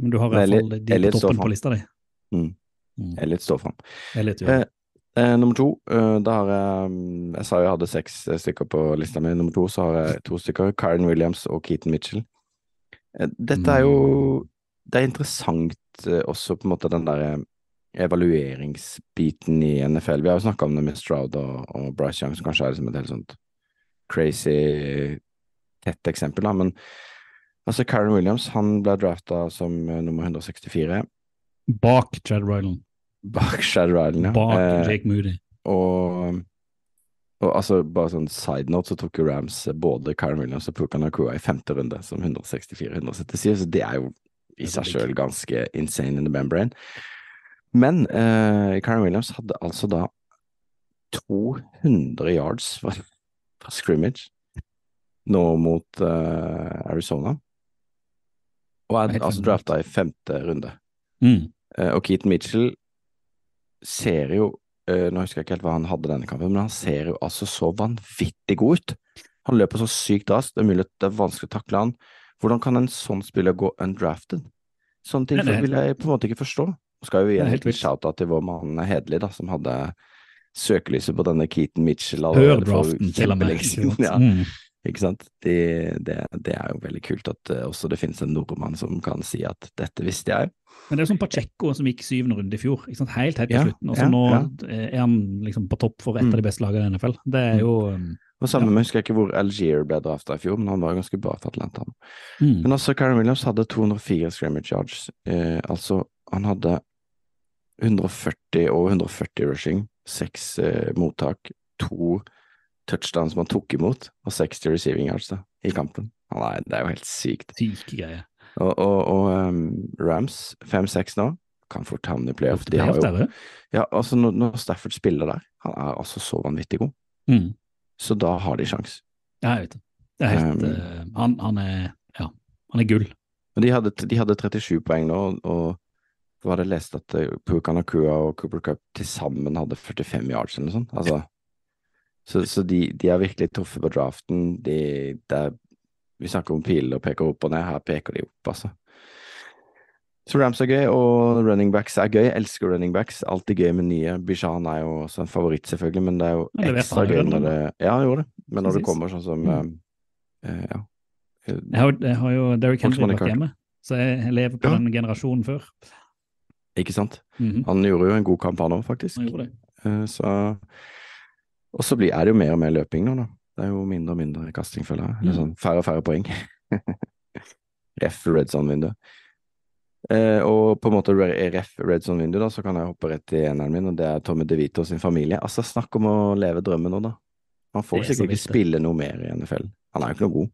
men du har i hvert fall de på toppen på lista di. Mm. Mm. Elliot står fram. Elliot, ja. Eh, eh, nummer to, uh, da har jeg mm, Jeg sa jeg hadde seks eh, stykker på lista mi. Nummer to så har jeg to stykker. Karen Williams og Keaton Mitchell. Eh, dette er jo Det er interessant eh, også på en måte den der eh, evalueringsbiten i NFL. Vi har jo snakka om det med Stroud og, og Bryce Young, som kanskje er liksom et helt sånt crazy tett eksempel, da. Men altså, Karen Williams han ble drafta som nummer 164 Bak Chad Rylan. Bak Shad Island, ja. Bak Eh, Jake Moody. og, og altså, bare sånn side note, så tok jo Rams både Karen Williams og Puka Nakua i femte runde som 164-177, så det er jo i seg sjøl ganske insane in the membrane. Men eh, Karen Williams hadde altså da 200 yards fra, fra scrimmage nå mot eh, Arizona. Og er altså drafta i femte runde. Mm. Eh, og Keaton Mitchell ser jo eh, Nå husker jeg ikke helt hva han hadde denne kampen, men han ser jo altså så vanvittig god ut. Han løper så sykt raskt, det er mulig at det er vanskelig å takle han. Hvordan kan en sånn spiller gå undrafted? Sånne ting vil jeg på en måte ikke forstå. Skal jo gi en liten shout-out til vår mann Hedli, da, som hadde søkelyset på denne Keaton Mitchell allerede for kjempelenge siden. Ja, Mm. Ikke sant? Det, det, det er jo veldig kult at eh, også det finnes en nordmann som kan si at dette visste jeg. Men det er jo som Pacheco som gikk syvende runde i fjor, ikke sant? helt helt på Ja, slutten. Og så ja, nå ja. er han liksom på topp for et Mm. av de beste lagene i NFL. Det er jo um, Og samme Ja. med, husker jeg ikke hvor Algier ble drafta i fjor, men han var ganske bra for Atlanta. mm. Men altså, Karen Williams hadde 204 scrimmage yards. Eh, altså, han hadde 140 og 140 rushing, seks eh, mottak, to touchdowns man tok imot, og 60 receiving yards da, i kampen. Er, det er jo helt sykt. syke greier. Og, og, og um, Rams 5-6 nå, kan fort havne i playoff. De har jo, ja. altså når, når Stafford spiller der, han er altså så vanvittig god, Mm. så da har de sjans. Ja, jeg vet det. Det er helt, Um, uh, han, han er ja, han er gull. Men de hadde, de hadde 37 poeng nå, og hadde jeg lest at Pukanakua og Cooper Cup til sammen hadde 45 yards eller noe sånt. Altså, så så de, de er virkelig tøffe på draften. De, det er, vi snakker om piler og peker opp og ned, her peker de opp, altså. Så Rams er gøy, og running backs er gøy. Jeg elsker running backs. Alltid gøy med nye. Bishan er jo også en favoritt, selvfølgelig, men det er jo ekstra gøy når det Ja, han gjorde det. Men når det kommer sånn som Mm. eh, eh, Ja. Jeg har, jeg har jo Derrick Henry vært hjemme, så jeg, lever på Ja. den generasjonen før. Ikke sant? Mhm. Han gjorde jo en god kamp, han òg, faktisk. Han gjorde det. Eh, Så Og så blir, er det jo mer og mer løping nå, da. Det er jo mindre og mindre kasting, føler jeg. Eller Mm. sånn færre og færre poeng. <laughs> ref red zone-vindu. Eh, og på en måte re- ref red zone-vindu, da, så kan jeg hoppe rett i eneren min, og det er Tommy DeVito sin familie. Altså, snakk om å leve drømmen nå, da. Han får er sikkert ikke spille noe mer i NFL. Han er jo ikke noe god.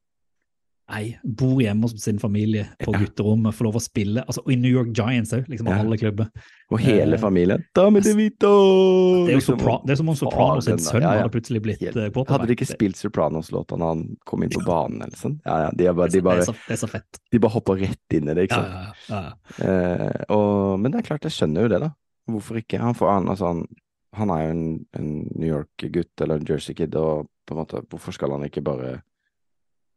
Nei, bor hjemme hos sin familie på Ja. gutterommet, får lov å spille. Altså, og i New York Giants òg, liksom, av Ja. alle klubber. Og hele Eh, familien. Da med! Det er jo Liksom, sopra det er som om Sopranos sin sønn ja, hadde plutselig blitt eh, quarterback. Hadde de ikke spilt Sopranos-låta når han kom inn på banen, eller sånn? Ja, ja, de, bare, det, de, er bare, så, det er så fett. de bare hopper rett inn i det, ikke sant? ja, ja, ja. Eh, og, men det er klart, jeg skjønner jo det, da. Hvorfor ikke? Han, får, han, altså, han, han er jo en, en New York-gutt eller en Jersey-kid, og på en måte, hvorfor skal han ikke bare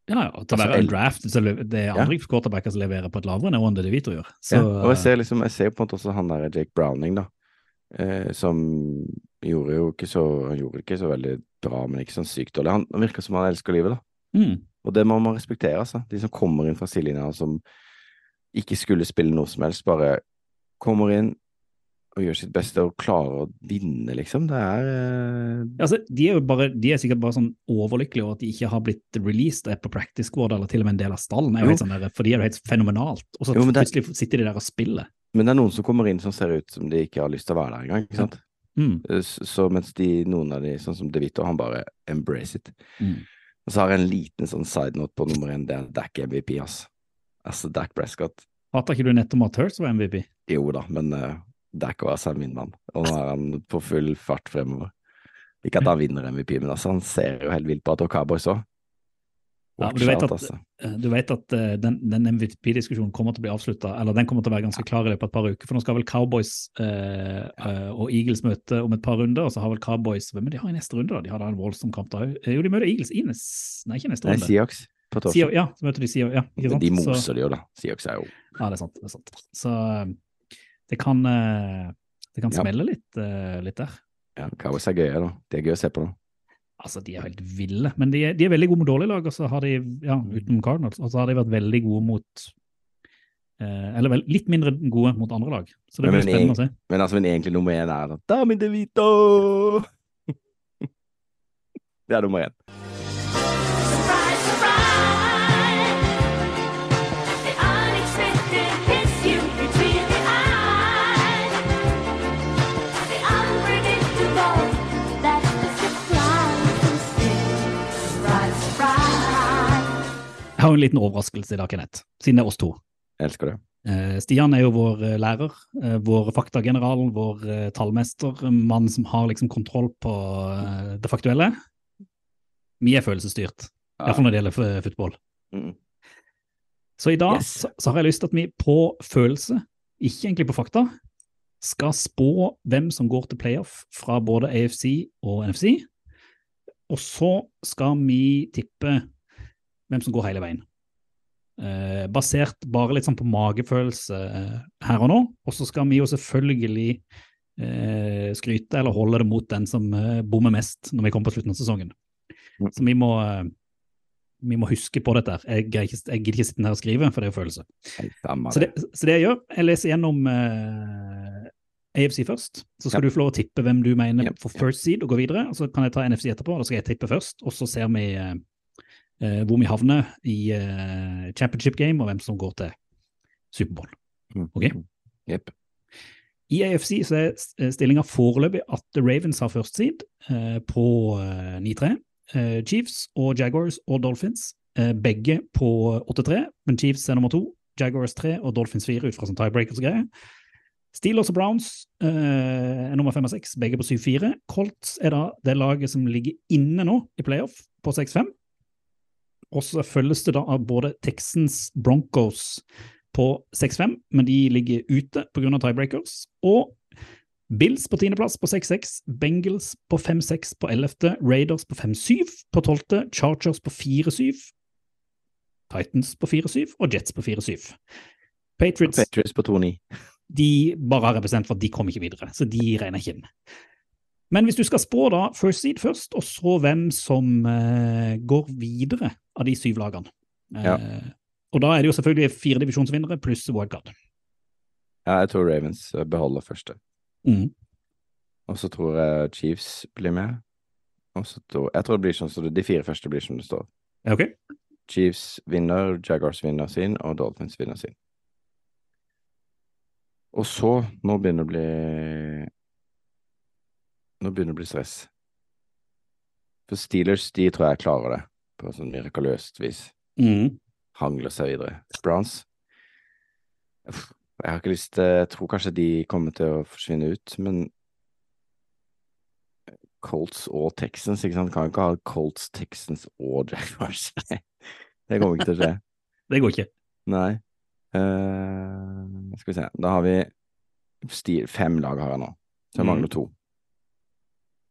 Ja, ja, til å Altså, være en draft, så det er Ja. andre quarterbacker som leverer på et lavere enn det DeVito gjør. Så, ja, Og jeg ser liksom, jeg ser på en måte også han der Jake Browning, da, eh, som gjorde jo ikke så Han gjorde det ikke så veldig bra, men ikke sånn sykt dårlig. Han, han virker som han elsker livet, da. mm, Og det må man respektere, altså. De som kommer inn fra sidelinja som ikke skulle spille noe som helst, bare kommer inn og gjør sitt beste og klarer å vinne, liksom. Det er uh... altså, de, er bare, de er sikkert bare sånn overlykkelige over at de ikke har blitt released og er på practice squad eller til og med en del av stallen. Sånn der, for de er jo helt fenomenalt. Og så Jo, det- plutselig sitter de der og spiller. Men det er noen som kommer inn som ser ut som de ikke har lyst til å være der engang, ikke sant. Mm, Så mens de, noen av de, sånn som DeVito, han bare embrace it. mm. Og så har jeg en liten sånn side note på nummer én, det er Dac MVP, ass. Altså Dac Prescott. Hater ikke du nettopp at Hurts var MVP? Jo da, men uh, Dack er altså min mann, og nå er han på full fart fremover. Ikke at han vinner MVP, men altså, han ser jo helt vilt på at og Cowboys òg. Ja, du vet at- altså. Eh, Du vet at eh, den, den MVP-diskusjonen kommer til å bli avslutta, eller den kommer til å være ganske klar i løpet av et par uker. For nå skal vel Cowboys eh, eh, og Eagles møte om et par runder, og så har vel Cowboys Hvem er de har i neste runde, da? De har da en voldsom kamp da òg. Jo, de møter Eagles i neste Nei, ikke neste Nei, runde. Seahawks på torsdag. ja, så møter de Sea, ja? De Så- moser de jo, da. Seahawks er jo Ja, det er sant. Det er sant. Så eh, det kan, eh, det kan Ja. smelle litt, eh, litt der. ja, Cowboys er gøye, da. Det er gøy å se på. da. Altså, De er helt ville, men de er, de er veldig gode mot dårlige lag. Og så har de, ja, utenom Cardinals, og så har de vært veldig gode mot eh, Eller vel, litt mindre gode mot andre lag. Så det Men- blir men spennende å se. Men altså, min egentlig nummer én er da De Vito! <laughs> det er nummer én. Jeg har en liten overraskelse i dag, Kenneth, siden det er oss to. Jeg elsker det. Eh, Stian er jo vår eh, lærer, eh, vår faktageneral, vår tallmester, mann som har liksom kontroll på det faktuelle. Vi er følelsesstyrt, iallfall når det gjelder fotball. Mm. Så i dag Yes. så, så har jeg lyst til at vi på følelse, ikke egentlig på fakta, skal spå hvem som går til playoff fra både AFC og NFC. Og så skal vi tippe hvem som går hele veien. Eh, basert bare litt sånn på magefølelse eh, her og nå. Og så skal vi jo selvfølgelig eh, skryte eller holde det mot den som eh, bommer mest når vi kommer på slutten av sesongen. Mm. Så vi må, eh, vi må huske på dette. Jeg, jeg gidder ikke sitte her og skrive, for det er jo følelse. Så det, så det jeg gjør, jeg leser gjennom eh, AFC først. Så skal Ja. du få lov å tippe hvem du mener Ja, for first seed og gå videre. og Så kan jeg ta NFC etterpå, da skal jeg tippe først. Og så ser vi eh, eh, hvor vi havner i eh, championship game, og hvem som går til Superbowl. Mm. Ok. Jepp. I AFC så er stillinga foreløpig at The Ravens har first seed eh, på eh, 9-3. Eh, Chiefs og Jaguars og Dolphins eh, begge på 8-3, men Chiefs er nummer to. Jaguars 3 og Dolphins 4 ut fra sånn tiebreakers greier. Steelers og Browns eh, er nummer 5 og 6, begge på 7-4. Colts er da det laget som ligger inne nå i playoff på 6-5. Og så følges det da av både Texans, Broncos på 6-5, men de ligger ute pga. tiebreakers. Og Bills på tiendeplass på 6-6, Bengals på 5-6 på 11., Raiders på 5-7 på 12., Chargers på 4-7, Titans på 4-7 og Jets på 4-7. Patriots Patriots på 2-9. de bare har represent for at de kom ikke videre, så de regner ikke inn. Men hvis du skal spå da first seed først, og så hvem som uh, går videre av de syv lagene eh, Ja. Og da er det jo selvfølgelig fire divisjonsvinnere pluss wildcard. Ja, jeg tror Ravens eh, beholder første. Mm. Og så tror jeg Chiefs blir med. Og så tror jeg tror det blir sånn som de fire første blir som det står. Ja, Ok? Chiefs vinner, Jaguars vinner sin, og Dolphins vinner sin. Og så, nå begynner det å bli Nå begynner det å bli stress. For Steelers, de tror jeg klarer det på sånn mirakuløst vis. Mm. Hangler seg videre. Browns Jeg har ikke lyst til Jeg tror kanskje de kommer til å forsvinne ut, men Colts og Texans, ikke sant? Kan ikke ha Colts, Texans og Jaguars. <laughs> Det kommer ikke til å skje. <laughs> Det går ikke. Nei. Uh, skal vi se. Da har vi fem lag har jeg nå, så jeg Mm. mangler to.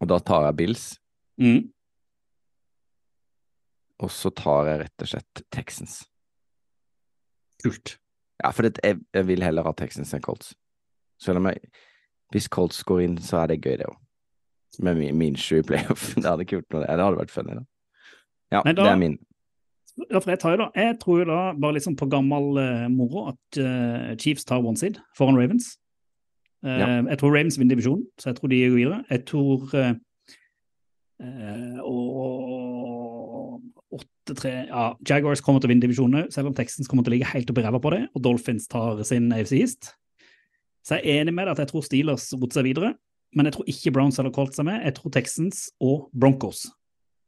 Og da tar jeg Bills, Mm. og så tar jeg rett og slett Texans. Kult. Ja, for det, jeg, jeg vil heller ha Texans enn Colts. Selv om jeg Hvis Colts går inn, så er det gøy, det òg. Med min, min sju i playoff. <laughs> Det hadde ikke gjort noe, det. Det hadde vært funny, da. Ja, da- det er min. Ja, for jeg tar jo da, jeg tror jo da, bare sånn på gammel uh, moro, at uh, Chiefs tar one seed foran Ravens. Eh, Ja. Jeg tror Ravens vinner divisjonen, så jeg tror de går videre. Jeg tror eh, eh, og 8-3 Ja, Jaguars kommer til å vinne divisjonen, selv om Texans kommer til å ligge helt oppi ræva på det, og Dolphins tar sin AFC East. Så jeg er enig med deg at jeg tror Steelers roter seg videre, men jeg tror ikke Browns eller Colts er med. Jeg tror Texans og Broncos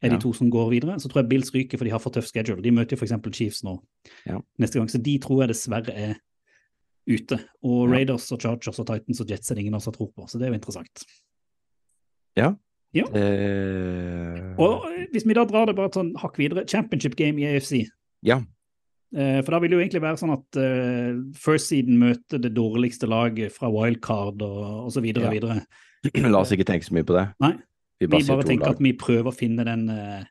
er de Ja. to som går videre. Så tror jeg Bills ryker, for de har for tøff schedule. De møter jo f.eks. Chiefs nå Ja. neste gang, så de tror jeg dessverre er ute. Og Ja. Raiders og Chargers og Titans og Jets er det ingen av oss som tror på, så det er jo interessant. Ja Eh, Og hvis vi da drar det bare et sånn hakk videre, championship game i AFC. Ja. Eh, For da vil det jo egentlig være sånn at eh, first seeden møter det dårligste laget fra wildcard og, og så videre og videre. <clears throat> La oss ikke tenke så mye på det. Nei. Vi Vi bare vi bare tenker lag. at vi prøver å finne den eh,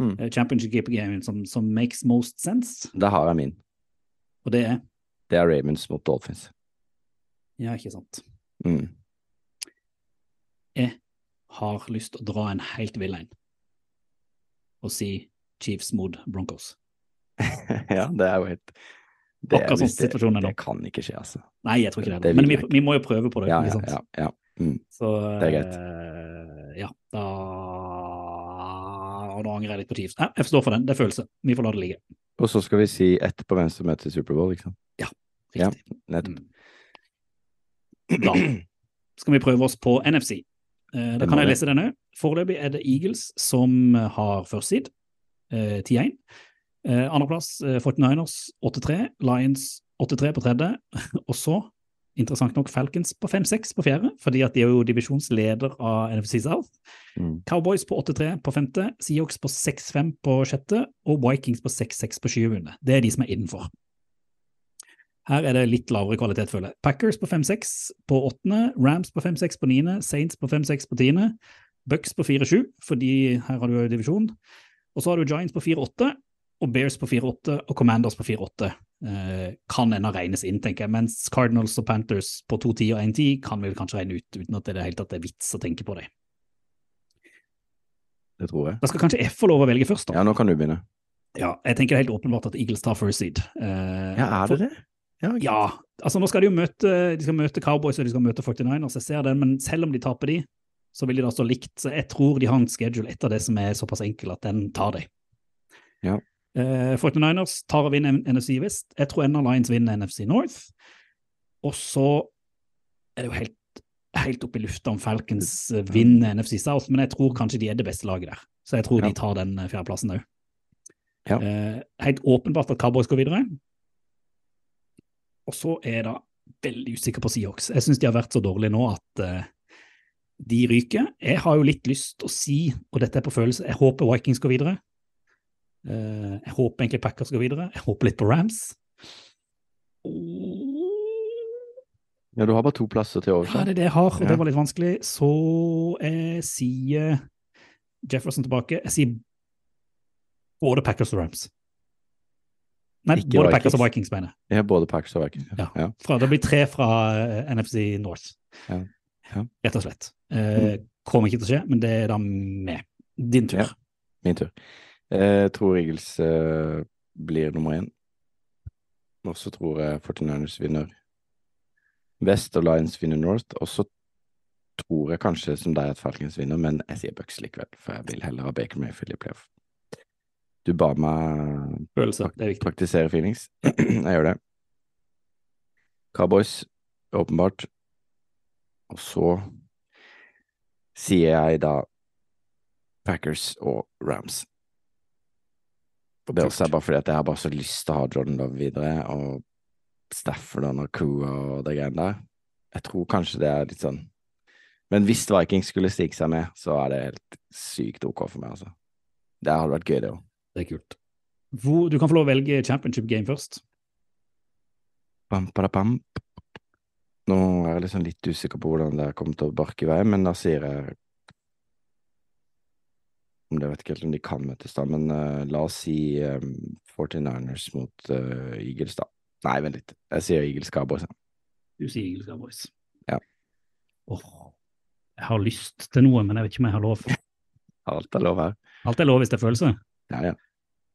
Mm. eh, championship game som, som makes most sense, Det har jeg min. og det er Det er Ravens mot Dolphins. Ja, ikke sant. Mm. Jeg har lyst til å dra en helt vill en og si Chiefs mot Broncos. <laughs> ja, det er jo helt det, Akkurat sånn situasjonen er nå. Det kan ikke skje, altså. Nei, jeg tror ikke det. Det Men vi, vi må jo prøve på det. Ja, ikke sant? ja. ja. Mm. Så Det er greit. eh, ja, da og Nå angrer jeg litt på Chiefs. Nei, jeg forstår for den. Det er følelse. Vi får la det ligge. Og så skal vi si etterpå hvem som møter Superbowl, ikke sant? Ja. Riktig. Nettopp. Da skal vi prøve oss på NFC. Eh, da kan jeg lese den òg. Foreløpig er det Eagles som har first seed, eh, 10-1. Eh, Andreplass eh, 49ers 8-3, Lions 8-3 på tredje, <laughs> og så, interessant nok, Falcons på 5-6 på fjerde, fordi at de er jo divisjonsleder av NFC South. Mm. Cowboys på 8-3 på femte, Seahawks på 6-5 på sjette, og Vikings på 6-6 på sjuende. Det er de som er innenfor. Her er det litt lavere kvalitet, føler jeg. Packers på 5-6 på åttende, Rams på 5-6 på niende, Saints på 5-6 på tiende, Bucks på 4-7, fordi her har du jo divisjon. Og så har du Giants på 4-8, og Bears på 4-8 og Commanders på 4-8. Eh, kan ennå regnes inn, tenker jeg, mens Cardinals og Panthers på 2-10 og 1-10 kan vi kanskje regne ut, uten at det er det hele tatt er vits å tenke på det. Det tror jeg. Da skal kanskje F få lov å velge først, da. Ja, nå kan du begynne. Ja, jeg tenker helt åpenbart at Eagles tar first seed. Eh, Ja, er for- det det? Ja, Ja, altså nå skal de jo møte, de skal møte Cowboys og de skal møte 49ers, jeg ser den, men selv om de taper de, så vil de da stå likt. Så jeg tror de har en schedule etter det som er såpass enkel at den tar de. Ja. Eh, 49ers tar og vinner NFC West. Jeg tror NR Lions vinner NFC North. Og så er det jo helt, helt oppe i lufta om Falcons eh, vinner NFC South, men jeg tror kanskje de er det beste laget der. Så jeg tror Ja. de tar den eh, fjerdeplassen òg. Ja. Eh, helt åpenbart at Cowboys går videre. Og så er jeg da veldig usikker på Seahawks. Jeg syns de har vært så dårlige nå at uh, de ryker. Jeg har jo litt lyst til å si, og dette er på følelse, jeg håper Vikings går videre. Uh, jeg håper egentlig Packers går videre. Jeg håper litt på Rams. Og... Ja, du har bare to plasser til overs. Ja, det er det jeg har, og Ja. det var litt vanskelig. Så jeg sier Jefferson tilbake. Jeg sier både Packers og Rams. Nei, Ikke både Packers og Vikings. Mener jeg. Ja, både Packers og Vikings. Ja. Ja. Fra, det blir tre fra uh, NFC North, Ja. Ja. rett og slett. Eh, kommer ikke til å skje, men det er da med. Din tur. Min tur. Jeg tror Eagles uh, blir nummer én. Og så tror jeg 49ers vinner West og Lions vinner North. Og så tror jeg kanskje som deg at Falcons vinner, men jeg sier Bucks likevel, for jeg vil heller ha Baker Mayfield i playoff. Du ba meg Følelse, det er viktig. praktisere feelings. <clears throat> jeg gjør det. Cowboys, åpenbart. Og så sier jeg da Packers og Rams. Det er også bare fordi at jeg har bare så lyst til å ha Jordan Love videre, og Stafford og Nakua og det greiene der. Jeg tror kanskje det er litt sånn Men hvis Vikings skulle stige seg med, så er det helt sykt ok for meg, altså. Det hadde vært gøy, det òg. Det er kult. Hvor, du kan få lov å velge championship game først. Bam, badabam. Nå er jeg liksom litt usikker på hvordan det kommer til å barke i vei, men da sier jeg om det vet ikke helt om de kan møtes, da, men uh, la oss si um, 49ers mot uh, Eagles, da. Nei, vent litt. Jeg sier Eagles Cowboys. ja. Du sier Eagles Cowboys. Ja. Oh, jeg har lyst til noe, men jeg vet ikke om jeg har lov. <laughs> Alt er lov her. Alt er lov hvis det er følelse. Ja, ja.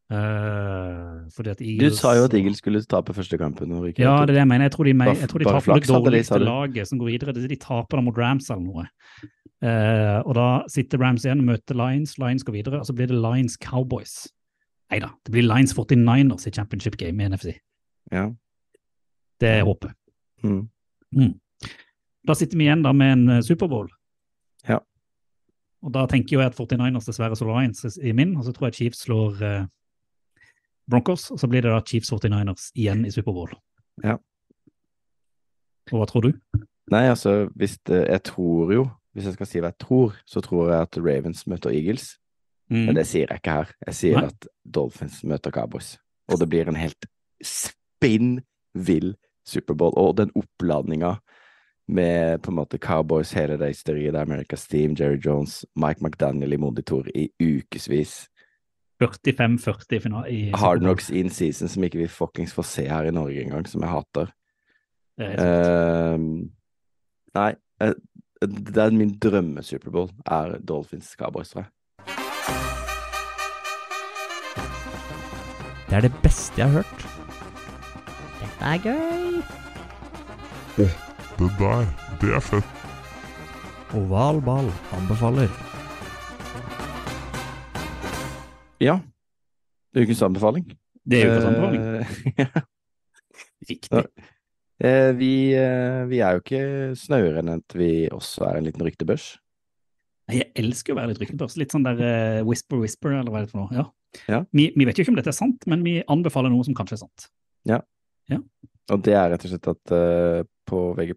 Uh, fordi at Du sa jo at Eagles skulle tape første kampen. og ikke Ja, det er det jeg mener. Jeg tror de, me- Bare- jeg tror de taper det dårligste laget som går videre. De de taper da mot Rams eller noe. Uh, og da sitter Rams igjen og møter Lions. Lions går videre, og så blir det Lions Cowboys. Nei da, det blir Lions 49ers i championship game i NFC. Ja. Det er håpet. Mm. Da sitter vi igjen da med en eh, Superbowl. Ja. Og da tenker jo jeg at 49ers dessverre slår Lions i min, og så tror jeg Chiefs slår eh, Broncos, og så blir det da Chiefs 49ers igjen i Superbowl. Ja. Og hva tror du? Nei, altså, hvis det, jeg tror jo Hvis jeg skal si hva jeg tror, så tror jeg at Ravens møter Eagles. Men det sier jeg ikke her. Jeg sier Nei. at Dolphins møter Cowboys. Og det blir en helt spinn vill Superbowl. Og den oppladninga med på en måte Cowboys, hele det hysteriet der, America's Team, Jerry Jones, Mike McDaniel i monitor i ukevis. 45-40 i finalen. i Hard Knocks in season som ikke vi fuckings får se her i Norge engang, som jeg hater. Er. Ehm, nei, uh, det er min drømme-Superbowl, er Dolphins Cowboys, tror jeg. Det er det beste jeg har hørt. Dette er gøy. Det der, det er fett. Oval ball anbefaler. Ja. Ukens anbefaling. Det er anbefaling. Eh, <laughs> ja. Riktig. Eh, vi, eh, vi er jo ikke snauere enn at vi også er en liten ryktebørs. Jeg elsker å være litt ryktebørs. Litt sånn der whisper, whisper, eller hva er det for noe. Ja. Ja. Vi, vi vet jo ikke om dette er sant, men vi anbefaler noe som kanskje er sant. Ja. Ja. Og det er rett og slett at uh, på VG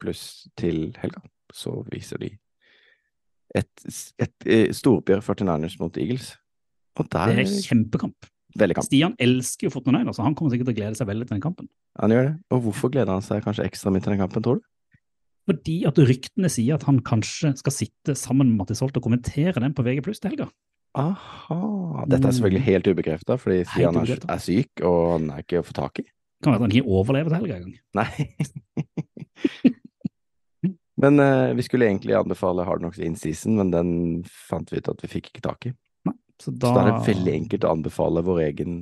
til helga så viser de et, et, et storoppgjør 49ers mot Eagles. Og der Det er kjempekamp. Veldig kamp. Stian elsker jo Fortnite, så han kommer sikkert til å glede seg veldig til den kampen. Han gjør det. Og hvorfor gleder han seg kanskje ekstra mye til den kampen, tror du? Fordi at ryktene sier at han kanskje skal sitte sammen med Mattis Holt og kommentere den på VG til helga. Aha. Dette er selvfølgelig helt ubekrefta, fordi Stian er, er syk, og han er ikke å få tak i. Kan være at han ikke overlever til helga engang. Nei. <laughs> men uh, vi skulle egentlig anbefale Hard Knocks in season, men den fant vi ut at vi fikk ikke tak i. Så Så da er det veldig enkelt å anbefale vår egen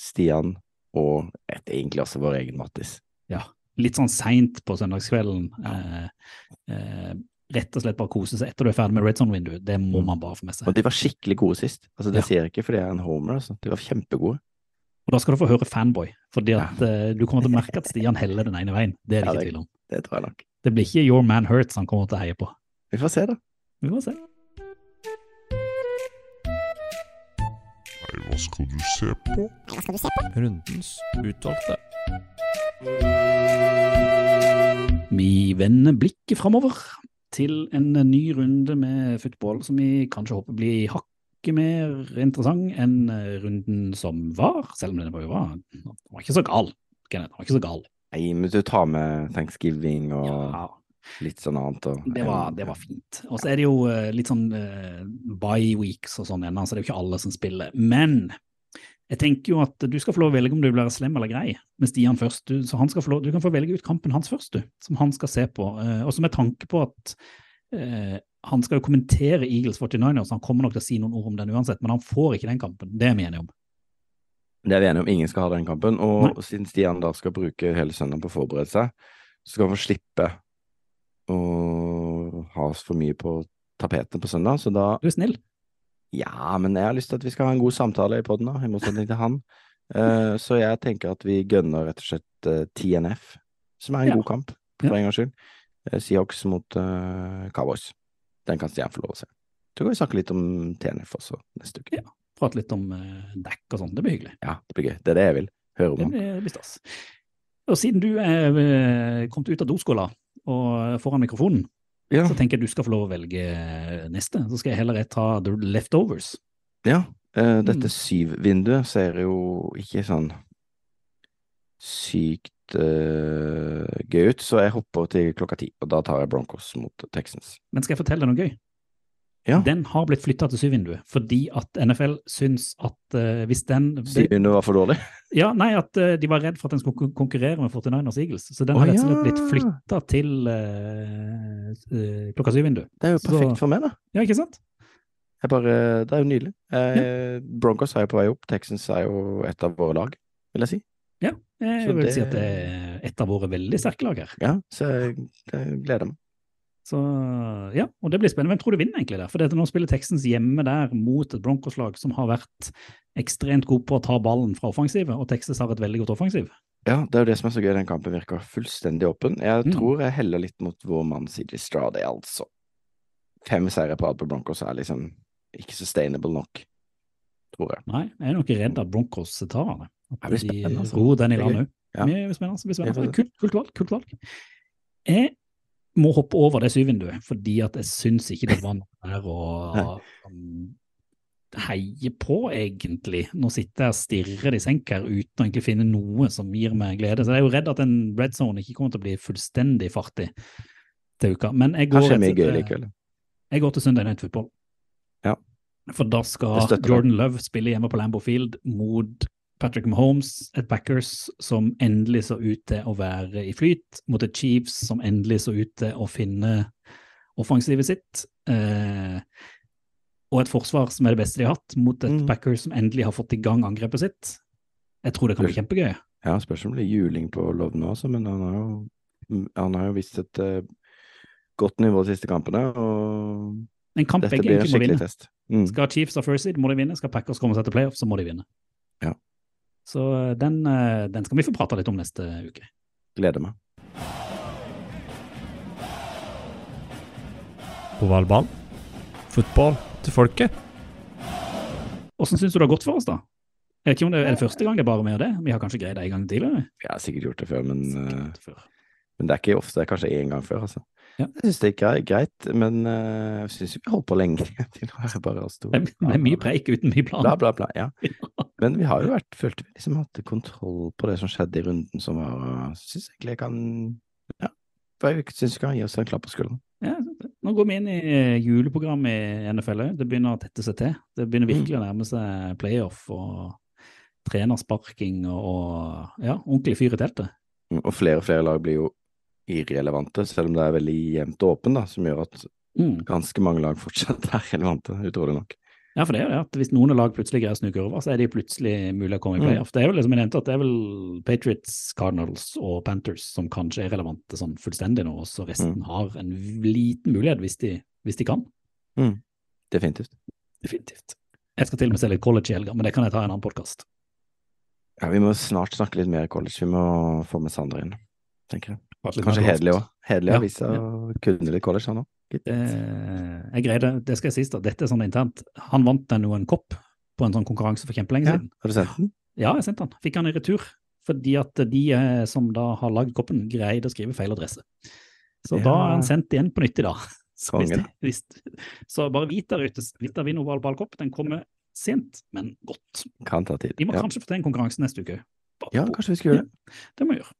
Stian, og et, egentlig også vår egen Mattis. Ja, litt sånn seint på søndagskvelden. Eh, eh, rett og slett bare kose seg etter du er ferdig med Red Zone-vinduet. Det må man bare få med seg. Og de var skikkelig gode sist. Altså, det Ja. sier jeg ikke fordi jeg er en homer, altså. De var kjempegode. Og da skal du få høre Fanboy, fordi at uh, du kommer til å merke at Stian heller den ene veien. Det er det Ja, ikke tvil om. Det tror jeg nok. Det blir ikke Your Man Hurts han kommer til å heie på. Vi får se, da. Vi får se. Nei, hva skal du se på? Hva skal du se på? Rundens utvalgte. Vi vender blikket framover til en ny runde med football som vi kanskje håper blir hakket mer interessant enn eh, runden som var, selv om den var, den var ikke så gal. Kenneth, den var ikke så gal. Nei, men du tar med thanksgiving og Ja, litt sånn annet. Og, det var, det var fint. Og så er det jo eh, litt sånn uh, bye weeks og sånn ennå, så det er jo ikke alle som spiller. Men jeg tenker jo at du skal få lov å velge om du blir slem eller grei med Stian først. Du, så han skal få lov, du kan få velge ut kampen hans først, du, som han skal se på. Og så med tanke på at eh, han skal jo kommentere Eagles 49ers, han kommer nok til å si noen ord om den uansett, men han får ikke den kampen. Det er vi enige om. Det er vi enige om. Ingen skal ha den kampen. Og siden Stian da skal bruke hele søndagen på å forberede seg, så skal han få slippe å ha oss for mye på tapetet på søndag. Så da Du er snill. Ja, men jeg har lyst til at vi skal ha en god samtale i poden, i motsetning til han. Uh, så jeg tenker at vi gønner rett og slett uh, TNF, som er en Ja. god kamp, for Ja. en gangs skyld. Uh, Seahawks mot eh, Cowboys. Den kan Stian få lov å se. Så kan vi snakke litt om TNF også neste uke. Ja. Prate litt om uh, dekk og sånn, det blir hyggelig. Ja, det blir gøy. Det er det jeg vil høre om Det han. det blir stas. Og siden du er eh, kommet ut av doskåla og foran mikrofonen, Ja, så tenker jeg du skal få lov å velge neste. Så skal jeg heller ta The Leftovers. ja. Eh, Mm. dette syv-vinduet ser jo ikke sånn sykt eh, gøy ut, så jeg hopper til klokka ti, og da tar jeg Broncos mot Texans. Men skal jeg fortelle deg noe gøy? Ja. Den har blitt flytta til syvvinduet fordi at NFL syns at uh, hvis den Syv-vinduet var for dårlig? <laughs> Ja, nei, at uh, de var redd for at den skulle konkurrere med 49ers Eagles. Så den har rett og slett blitt flytta til uh, klokka syv-vindu. Det er jo Så- perfekt for meg, da. Ja, ikke sant? Jeg bare, det er jo nydelig. Eh, Broncos er jo på vei opp. Texans er jo et av våre lag, vil jeg si. Jeg Så vil det- si at det er et av våre veldig sterke lag her. Ja, så jeg, jeg gleder meg. Så ja, og det blir spennende. Hvem tror du vinner egentlig der? For dette nå spiller Texans hjemme der mot et Broncos-lag som har vært ekstremt god på å ta ballen fra offensivet, og Texas har et veldig godt offensiv. Ja, det er jo det som er så gøy. Den kampen virker fullstendig åpen. Jeg Mm. tror jeg heller litt mot vår mann CJ Strade, altså. Fem seire på rad på Broncos er liksom ikke sustainable nok, tror jeg. Nei, jeg er nok redd at Broncos tar det. Det blir spennende, altså. ro den i land òg. Ja. Kult, kult valg. kult valg. Jeg må hoppe over det syvvinduet, fordi at jeg syns ikke det var noe der å um, heie på, egentlig. Nå sitter jeg og stirrer i senk her uten å egentlig finne noe som gir meg glede. Så jeg er jo redd at en red zone ikke kommer til å bli fullstendig fartig til uka. Men jeg går, rett til- likevel. jeg går til Sunday Night Football. Ja. For da skal. Jordan Love spille hjemme på Lambeau Field mot Patrick Mahomes, et Packers som endelig så ut til å være i flyt, mot et Chiefs som endelig så ut til å finne offensivet sitt. Eh, og et forsvar som er det beste de har hatt, mot et Mm. Packers som endelig har fått i gang angrepet sitt. Jeg tror det kan bli kjempegøy. Ja, spørs om det blir juling på Love nå, altså, men han har jo, han har jo vist et uh, godt nivå de siste kampene, og En kamp dette begge blir en egentlig må skikkelig vinne. test. Mm. Skal Chiefs ha first seed, må de vinne. Skal Packers komme seg til playoff, så må de vinne. Ja. Så eh, den, eh, den skal vi få prate litt om neste uke. Gleder meg. Ovalball. Fotball til folket. Åssen syns du det har gått for oss, da? Er vet ikke om det er det første gang det er bare med det. Vi har kanskje greid det en gang tidligere. Vi har sikkert gjort det før, men, eh, før. Men det er ikke ofte. Det er kanskje én gang før, altså. Ja. Jeg syns det er greit, men eh, jeg syns vi holdt på lenge <laughs> til å være bare oss to. Det er- mye preik uten mye plan. Bla, bla, bla. <laughs> Ja. Men vi har jo vært, følte vi liksom hadde kontroll på det som skjedde i runden som var Jeg Syns egentlig jeg kan Ja. Jeg syns vi kan gi oss en klapp på skulderen. Ja, nå går vi inn i eh, juleprogrammet i NFL òg. Det begynner å tette seg til. Det begynner virkelig å nærme seg playoff og trenersparking og, og ja, ordentlig fyr i teltet. Mm, Og flere og flere lag blir jo irrelevante, selv om det er veldig jevnt og åpent, da, som gjør at Mm. ganske mange lag fortsatt <laughs> er relevante, utrolig nok. Ja, for det er jo det at hvis noen lag plutselig greier å snu kurva, så er de plutselig mulig å komme i Mm. playoff. Det er vel liksom jeg nevnte at det er vel Patriots, Cardinals og Panthers som kanskje er relevante sånn fullstendig nå, og så resten Mm. har en liten mulighet hvis de, hvis de kan. Definitivt. Definitivt. Jeg skal til og med se litt college i helga, men det kan jeg ta i en annen podkast. Ja, vi må snart snakke litt mer college. Vi må få med Sander inn, tenker jeg. Kanskje Hedelig òg. Hedelig Ja, seg å kunne litt college, han òg. Eh, jeg greide, det skal jeg si, da, dette er sånn internt. Han vant den jo en kopp på en sånn konkurranse for kjempelenge Ja, siden. har du sendt den? Ja, jeg sendte den. Fikk han i retur. Fordi at de eh, som da har lagd koppen, greide å skrive feil adresse. Så da er han sendt igjen på nytt i dag. <laughs> Så, hvis, hvis, så bare vit der ute, Vita vinner Oval ballkopp, den kommer sent, men godt. Kan ta tid. Vi må Ja. kanskje få til en konkurranse neste uke. Bare ja, på- kanskje vi skal gjøre det. Det må vi gjøre.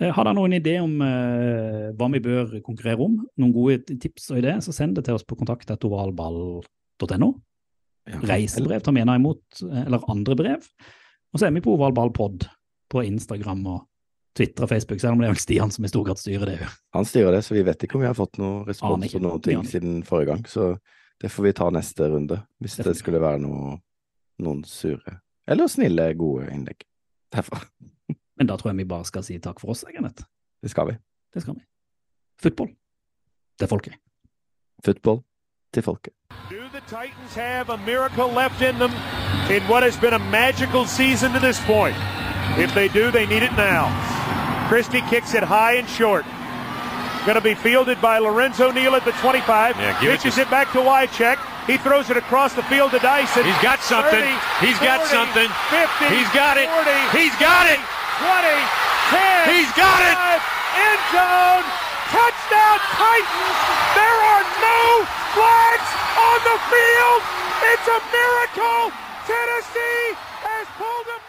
Eh, Har dere noen idé om eh, hva vi bør konkurrere om? Noen gode tips og ideer, så send det til oss på kontakt.ovalball.no. Reisebrev tar vi gjerne imot, eh, eller andre brev. Og så er vi på ovalballpod på Instagram og Twitter og Facebook, selv om det er vel Stian som i stor grad styrer det. Han styrer det, så vi vet ikke om vi har fått noen respons på noen ting siden forrige gang. Så det får vi ta neste runde, hvis Det det skulle være noe, noen sure eller snille, gode innlegg. Derfor. Men da tror jeg vi bare skal si takk for oss, Kenneth. Det skal vi. Det skal vi. Football. Det er folket. Football til folket. Do the Titans have a miracle left in them in what has been a magical season to this point? If they do, they need it now. Christie kicks it high and short. Going to be fielded by Lorenzo Neal at the 25. Yeah, give it Pitches to- it, back to Wycheck. He throws it across the field to Dyson. He's got something. 30, He's got something. 50. He's got it. 40, He's got it. 20, 10. He's got five, it. End zone. Touchdown Titans. There are no flags on the field. It's a miracle. Tennessee has pulled them.